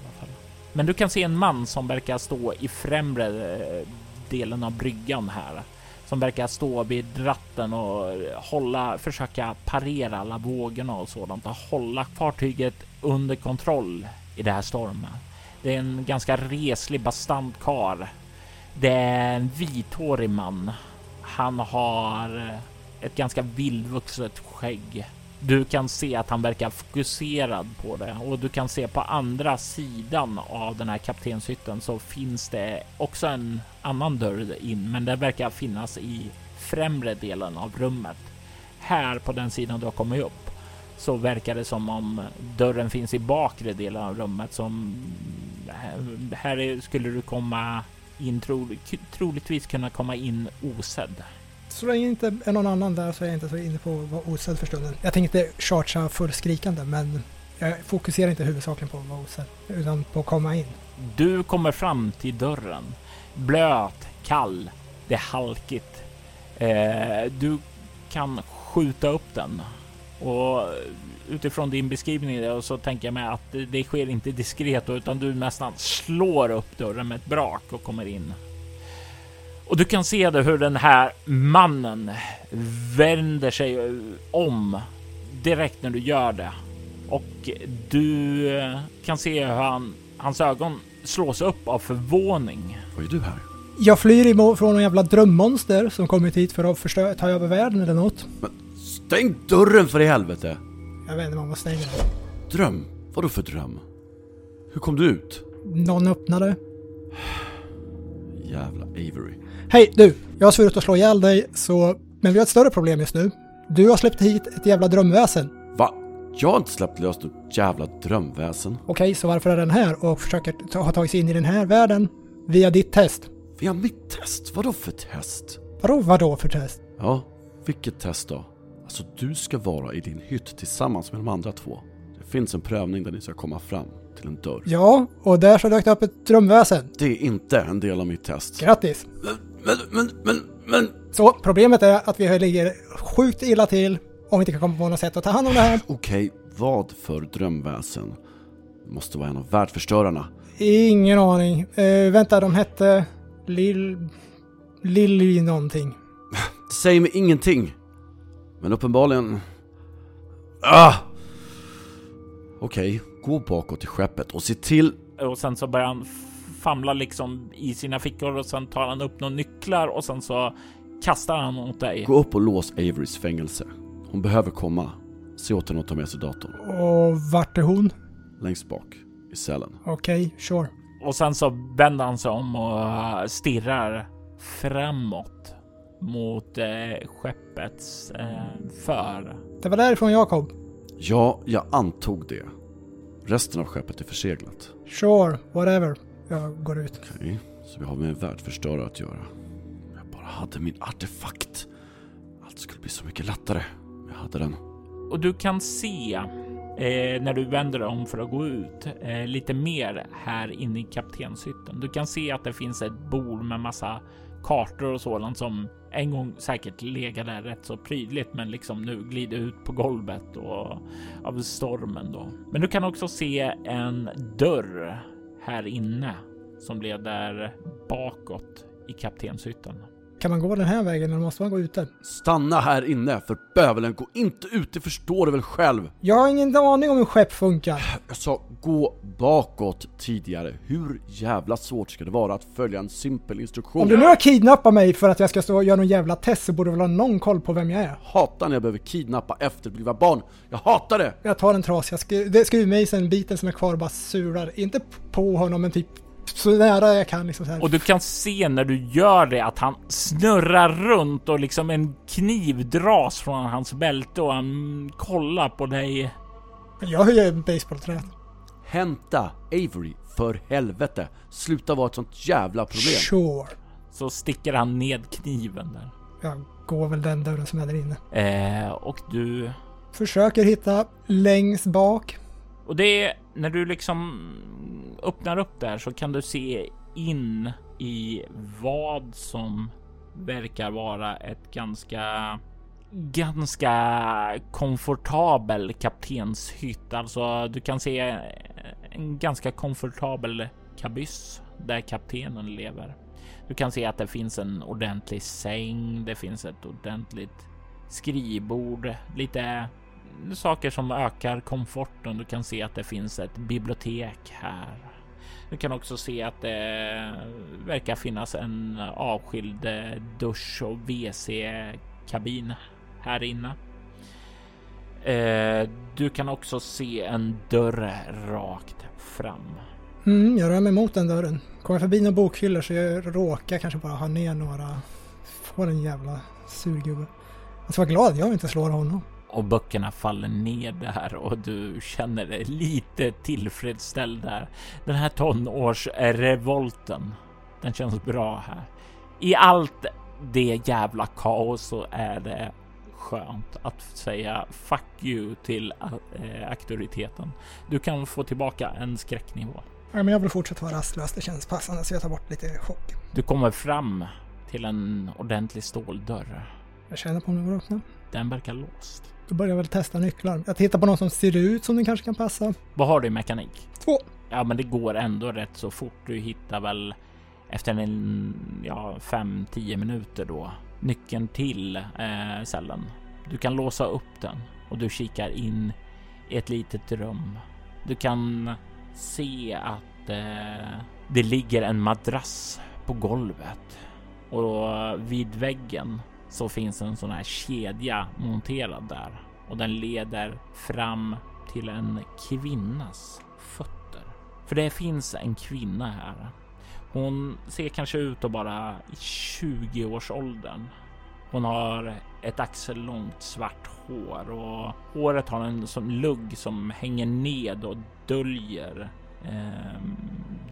Speaker 2: Men du kan se en man som verkar stå i främre eh, delen av bryggan här. Som verkar stå vid ratten och eh, hålla, försöka parera alla vågorna och sådant och hålla fartyget under kontroll i det här stormen. Det är en ganska reslig bastant kar. Det är en vithårig man. Han har eh, ett ganska vildvuxet skägg. Du kan se att han verkar fokuserad på det och du kan se på andra sidan av den här kaptenshytten så finns det också en annan dörr in, men det verkar finnas i främre delen av rummet. Här på den sidan du har kommit upp så verkar det som om dörren finns i bakre delen av rummet som eh, här skulle du komma in, tro, troligtvis kunna komma in osedd.
Speaker 5: Så länge det inte är någon annan där så är jag inte så inne på att vara osedd för stunden. Jag tänkte inte chargea fullskrikande men jag fokuserar inte huvudsakligen på att vara osedd utan på att komma in.
Speaker 2: Du kommer fram till dörren. Blöt, kall, det är halkigt. Eh, du kan skjuta upp den och utifrån din beskrivning så tänker jag mig att det sker inte diskret utan du nästan slår upp dörren med ett brak och kommer in. Och du kan se det hur den här mannen vänder sig om direkt när du gör det. Och du kan se hur han, hans ögon slås upp av förvåning.
Speaker 1: Vad är du här?
Speaker 5: Jag flyr från en jävla drömmonster som kommit hit för att förstöra, ta över världen eller något.
Speaker 1: Men stäng dörren för i helvete!
Speaker 5: Jag vet inte om man stänger den.
Speaker 1: Dröm? Vadå för dröm? Hur kom du ut?
Speaker 5: Någon öppnade.
Speaker 1: Jävla Avery.
Speaker 5: Hej du! Jag har svurit att slå ihjäl dig, så... Men vi har ett större problem just nu. Du har släppt hit ett jävla drömväsen.
Speaker 1: Va? Jag har inte släppt lös något jävla drömväsen.
Speaker 5: Okej, så varför är den här och försöker ta, ha tagit sig in i den här världen via ditt test?
Speaker 1: Via mitt test? Vadå för test?
Speaker 5: Vadå vadå för test?
Speaker 1: Ja, vilket test då? Alltså du ska vara i din hytt tillsammans med de andra två. Det finns en prövning där ni ska komma fram till en dörr.
Speaker 5: Ja, och där så dök det upp ett drömväsen.
Speaker 1: Det är inte en del av mitt test.
Speaker 5: Grattis!
Speaker 1: Men, men, men, men...
Speaker 5: Så problemet är att vi ligger sjukt illa till om vi inte kan komma på något sätt att ta hand om det här.
Speaker 1: Okej, vad för drömväsen? Det måste vara en av världsförstörarna.
Speaker 5: Ingen aning. Uh, vänta, de hette... Lill... Lilly någonting.
Speaker 1: Det säger mig ingenting. Men uppenbarligen... Ah! Okej, gå bakåt till skeppet och se till...
Speaker 2: Och sen så börjar han famla liksom i sina fickor och sen tar han upp några nycklar och sen så kastar han mot dig.
Speaker 1: Gå upp och lås Averys fängelse. Hon behöver komma. Se åt henne att ta med sig datorn.
Speaker 5: Och vart är hon?
Speaker 1: Längst bak, i cellen.
Speaker 5: Okej, okay, sure.
Speaker 2: Och sen så vänder han sig om och stirrar framåt mot eh, skeppets eh, för.
Speaker 5: Det var därifrån jag kom.
Speaker 1: Ja, jag antog det. Resten av skeppet är förseglat.
Speaker 5: Sure, whatever. Jag går ut.
Speaker 1: Okej, okay, så vi har med en världsförstörare att göra. Om jag bara hade min artefakt. Allt skulle bli så mycket lättare om jag hade den.
Speaker 2: Och du kan se eh, när du vänder dig om för att gå ut eh, lite mer här inne i kaptenshytten. Du kan se att det finns ett bord med massa kartor och sådant som en gång säkert legade rätt så prydligt, men liksom nu glider ut på golvet och av stormen då. Men du kan också se en dörr här inne som leder bakåt i kaptenshytten.
Speaker 5: Kan man gå den här vägen eller måste man gå ute?
Speaker 1: Stanna här inne för bövelen, gå inte ut, det förstår du väl själv?
Speaker 5: Jag har ingen aning om hur skepp funkar.
Speaker 1: Jag sa gå bakåt tidigare. Hur jävla svårt ska det vara att följa en simpel instruktion?
Speaker 5: Om du nu har kidnappat mig för att jag ska stå och göra någon jävla test så borde du väl ha någon koll på vem jag är?
Speaker 1: Hatar när jag behöver kidnappa efterblivna barn. Jag hatar det!
Speaker 5: Jag tar den trasiga skruvmejseln-biten som är kvar och bara surar. Inte på honom men typ så nära jag kan liksom så här.
Speaker 2: Och du kan se när du gör det att han snurrar runt och liksom en kniv dras från hans bälte och han kollar på dig.
Speaker 5: Jag höjer en basebollträ.
Speaker 1: Hämta Avery, för helvete! Sluta vara ett sånt jävla problem.
Speaker 5: Sure.
Speaker 2: Så sticker han ned kniven där.
Speaker 5: Jag går väl den dörren som är där inne.
Speaker 2: Eh, och du...
Speaker 5: Försöker hitta längst bak.
Speaker 2: Och det är när du liksom öppnar upp där så kan du se in i vad som verkar vara ett ganska ganska komfortabel kaptenshytt. Alltså, du kan se en ganska komfortabel kabyss där kaptenen lever. Du kan se att det finns en ordentlig säng. Det finns ett ordentligt skrivbord, lite saker som ökar komforten. Du kan se att det finns ett bibliotek här. Du kan också se att det verkar finnas en avskild eh, dusch och WC kabin här inne. Eh, du kan också se en dörr rakt fram.
Speaker 5: Mm, jag rör mig mot den dörren. Kommer förbi några bokhyllor så jag råkar kanske bara ha ner några. Får en jävla surgubbe. Jag ska vara glad jag inte slår honom.
Speaker 2: Och böckerna faller ner där och du känner dig lite tillfredsställd där. Den här tonårsrevolten, den känns bra här. I allt det jävla kaos så är det skönt att säga fuck you till äh, auktoriteten. Du kan få tillbaka en skräcknivå.
Speaker 5: Ja, men jag vill fortsätta vara rastlös. Det känns passande så jag tar bort lite chock.
Speaker 2: Du kommer fram till en ordentlig ståldörr.
Speaker 5: Jag känner på om den går att öppna.
Speaker 2: Den verkar låst.
Speaker 5: Då börjar jag väl testa nycklar. Jag tittar på någon som ser ut som den kanske kan passa.
Speaker 2: Vad har du i mekanik?
Speaker 5: Två.
Speaker 2: Ja, men det går ändå rätt så fort. Du hittar väl efter en ja, fem, tio minuter då nyckeln till eh, cellen. Du kan låsa upp den och du kikar in i ett litet rum. Du kan se att eh, det ligger en madrass på golvet och vid väggen så finns en sån här kedja monterad där och den leder fram till en kvinnas fötter. För det finns en kvinna här. Hon ser kanske ut att vara i 20-årsåldern. Hon har ett axellångt svart hår och håret har en som lugg som hänger ned och döljer eh,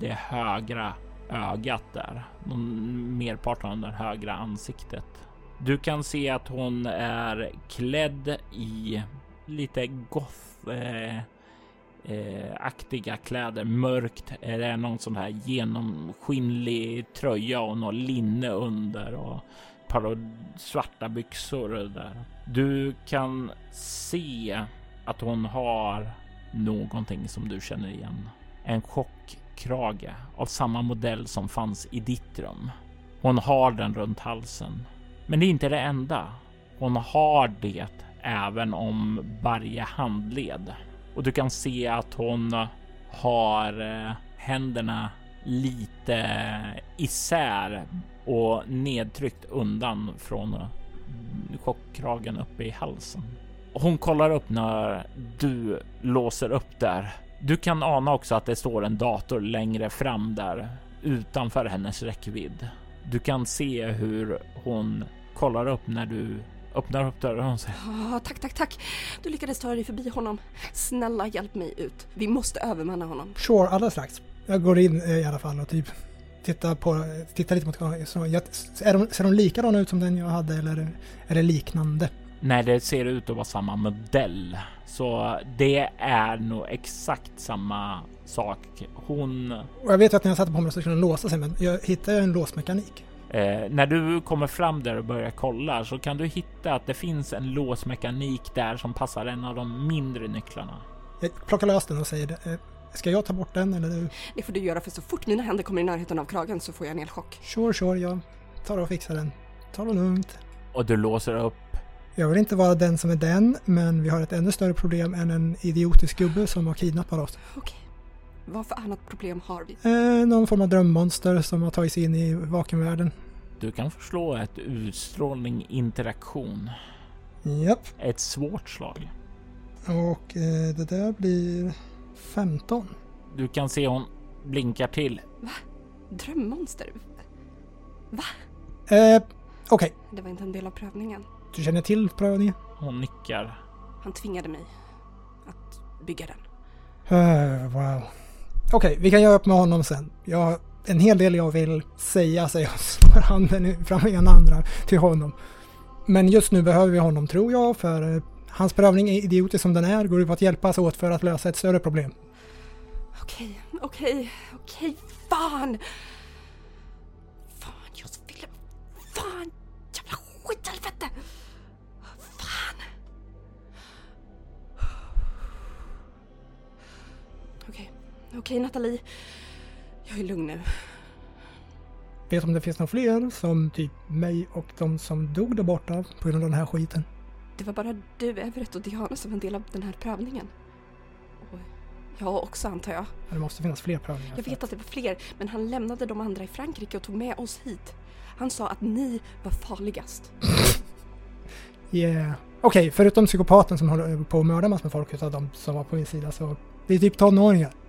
Speaker 2: det högra ögat där. Merparten av det högra ansiktet. Du kan se att hon är klädd i lite goth eh, eh, aktiga kläder. Mörkt eh, är det någon sån här genomskinlig tröja och något linne under och ett par svarta byxor där. Du kan se att hon har någonting som du känner igen. En chockkrage av samma modell som fanns i ditt rum. Hon har den runt halsen men det är inte det enda. Hon har det även om varje handled och du kan se att hon har eh, händerna lite isär och nedtryckt undan från chockkragen uppe i halsen. Hon kollar upp när du låser upp där. Du kan ana också att det står en dator längre fram där utanför hennes räckvidd. Du kan se hur hon kollar upp när du öppnar upp dörren och säger
Speaker 7: oh, Tack, tack, tack. Du lyckades ta dig förbi honom. Snälla hjälp mig ut. Vi måste övermanna honom.
Speaker 5: Sure, alldeles strax. Jag går in eh, i alla fall och typ tittar på, tittar lite mot så jag, är de, Ser de likadana ut som den jag hade eller är det liknande?
Speaker 2: Nej, det ser ut att vara samma modell. Så det är nog exakt samma sak. Hon...
Speaker 5: Och jag vet att när jag satte på mig så kunde den låsa sig, men jag hittade en låsmekanik.
Speaker 2: Eh, när du kommer fram där och börjar kolla så kan du hitta att det finns en låsmekanik där som passar en av de mindre nycklarna.
Speaker 5: Jag plockar lös den och säger eh, Ska jag ta bort den eller du?
Speaker 7: Det får du göra för så fort mina händer kommer i närheten av kragen så får jag en elchock.
Speaker 5: Sure, sure, jag tar och fixar den. Ta det lugnt.
Speaker 2: Och du låser upp.
Speaker 5: Jag vill inte vara den som är den, men vi har ett ännu större problem än en idiotisk gubbe som har kidnappat oss.
Speaker 7: Okej. Vad för annat problem har vi?
Speaker 5: Eh, någon form av drömmonster som har tagit sig in i vakenvärlden.
Speaker 2: Du kan förslå ett utstrålning interaktion.
Speaker 5: Japp.
Speaker 2: Ett svårt slag.
Speaker 5: Och eh, det där blir 15.
Speaker 2: Du kan se hon blinkar till.
Speaker 7: Va? Drömmonster? Va?
Speaker 5: Eh, Okej. Okay.
Speaker 7: Det var inte en del av prövningen.
Speaker 5: Du känner till prövningen?
Speaker 2: Hon nickar.
Speaker 7: Han tvingade mig att bygga den.
Speaker 5: Uh, wow. Okej, okay, vi kan göra upp med honom sen. Jag har en hel del jag vill säga, säger jag slår handen fram ena andra till honom. Men just nu behöver vi honom tror jag, för eh, hans prövning är idiotisk som den är, går ut på att hjälpas åt för att lösa ett större problem.
Speaker 7: Okej, okej, okej, fan! Fan, jag ville... Fan! Jävla skithelvete! Okej, okej Nathalie. Jag är lugn nu.
Speaker 5: Vet om det finns några fler som typ mig och de som dog där borta på grund av den här skiten?
Speaker 7: Det var bara du, Everett och Diana som var en del av den här prövningen. Och jag också antar jag.
Speaker 5: Det måste finnas fler prövningar.
Speaker 7: Jag vet att det var fler, men han lämnade de andra i Frankrike och tog med oss hit. Han sa att ni var farligast.
Speaker 5: yeah. Okej, okay, förutom psykopaten som håller på att mörda massor med folk utav de som var på min sida så det är typ tonåringar.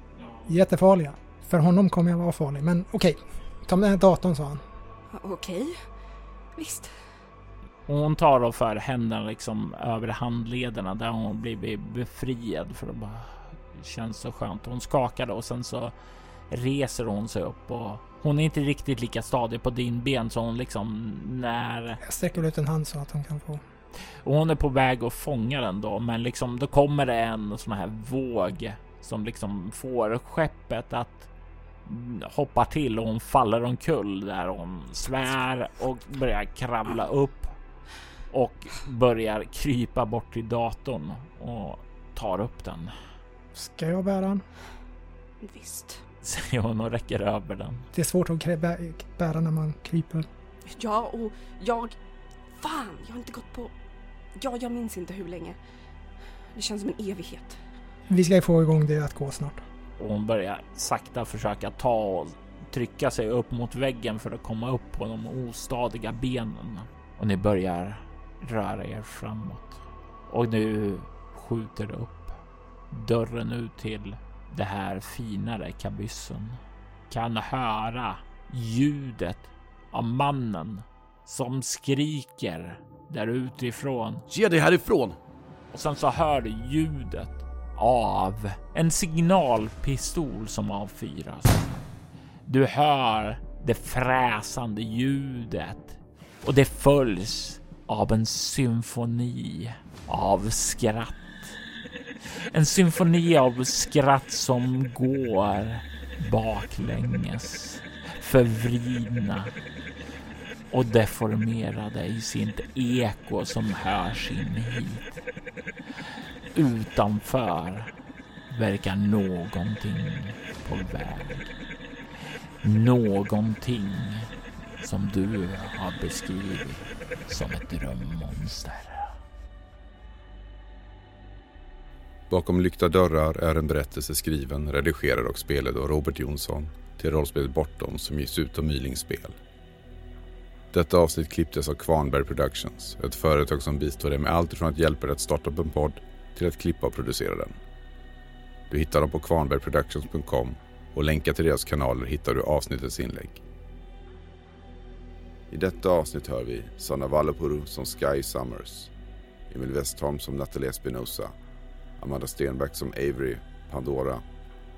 Speaker 5: Jättefarliga. För honom kommer jag vara farlig, men okej. Okay. Ta med den här datorn sa han.
Speaker 7: Okej. Okay. Visst.
Speaker 2: hon tar då för händerna liksom över handlederna där hon blir befriad för att bara känns så skönt. Hon skakar och sen så reser hon sig upp och hon är inte riktigt lika stadig på din ben så hon liksom när...
Speaker 5: Jag sträcker ut en hand så att hon kan få.
Speaker 2: Och hon är på väg att fånga den då, men liksom då kommer det en sån här våg som liksom får skeppet att hoppa till och hon faller omkull där hon svär och börjar kravla upp och börjar krypa bort till datorn och tar upp den.
Speaker 5: Ska jag bära den?
Speaker 7: Visst.
Speaker 2: Säger hon och räcker över den.
Speaker 5: Det är svårt att bära när man kryper.
Speaker 7: Ja, och jag... Fan, jag har inte gått på... Ja, jag minns inte hur länge. Det känns som en evighet.
Speaker 5: Vi ska få igång det att gå snart.
Speaker 2: Och hon börjar sakta försöka ta och trycka sig upp mot väggen för att komma upp på de ostadiga benen. Och ni börjar röra er framåt. Och nu skjuter upp dörren ut till det här finare kabyssen. Kan höra ljudet av mannen som skriker där utifrån.
Speaker 1: Ge dig härifrån!
Speaker 2: Och sen så hör du ljudet av en signalpistol som avfyras. Du hör det fräsande ljudet och det följs av en symfoni av skratt. En symfoni av skratt som går baklänges, förvridna och deformerade i sitt eko som hörs in hit. Utanför verkar någonting på väg. Någonting som du har beskrivit som ett drömmonster.
Speaker 8: Bakom lyckta dörrar är en berättelse skriven, redigerad och spelad av Robert Jonsson till rollspelet Bortom som ges ut av Mylings spel. Detta avsnitt klipptes av Kvarnberg Productions, ett företag som bistår dig med allt ifrån att hjälpa dig att starta upp en podd till att klippa och producera den. Du hittar dem på kvarnbergproductions.com och länkar till deras kanaler hittar du avsnittets inlägg. I detta avsnitt hör vi Sanna Vallapuru som Sky Summers, Emil Westholm som Nathalie Espinosa, Amanda Stenback som Avery Pandora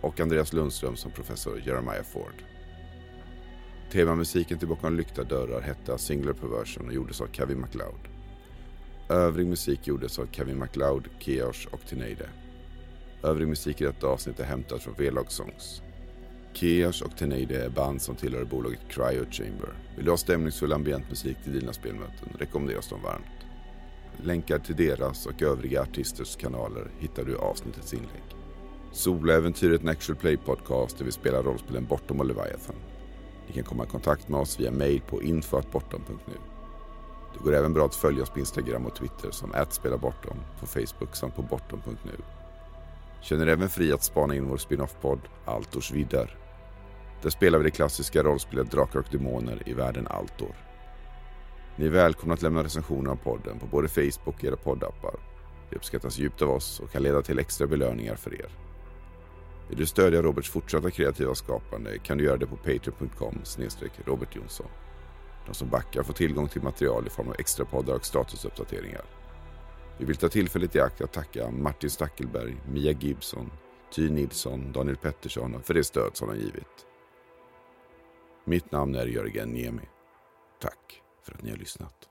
Speaker 8: och Andreas Lundström som professor Jeremiah Ford. Temamusiken till Bakom lyckta dörrar hette Singular Perversion och gjordes av Kevin MacLeod. Övrig musik gjordes av Kevin MacLeod, Keosh och Tineide. Övrig musik i detta avsnitt är hämtad från V-Log Songs. Keosh och Teneide är band som tillhör bolaget Cryo Chamber. Vill du ha stämningsfull ambientmusik till dina spelmöten rekommenderas de varmt. Länkar till deras och övriga artisters kanaler hittar du i avsnittets inlägg. Soläventyret är en actual play podcast där vi spelar rollspelen Bortom och Leviathan. Ni kan komma i kontakt med oss via mail på info.bortom.nu. Det går även bra att följa oss på Instagram och Twitter som @spelabortom, på Facebook samt på bortom.nu. Känner även fri att spana in vår spin-off-podd Altors vidder. Där spelar vi det klassiska rollspelet Drakar och Demoner i världen Altor. Ni är välkomna att lämna recensioner av podden på både Facebook och era poddappar. Det uppskattas djupt av oss och kan leda till extra belöningar för er. Vill du stödja Roberts fortsatta kreativa skapande kan du göra det på patreon.com Robert Jonsson. De som backar får tillgång till material i form av extra poddar och statusuppdateringar. Vi vill ta tillfället i akt att tacka Martin Stackelberg, Mia Gibson, Ty Nilsson, Daniel Pettersson för det stöd som de givit. Mitt namn är Jörgen Niemi. Tack för att ni har lyssnat.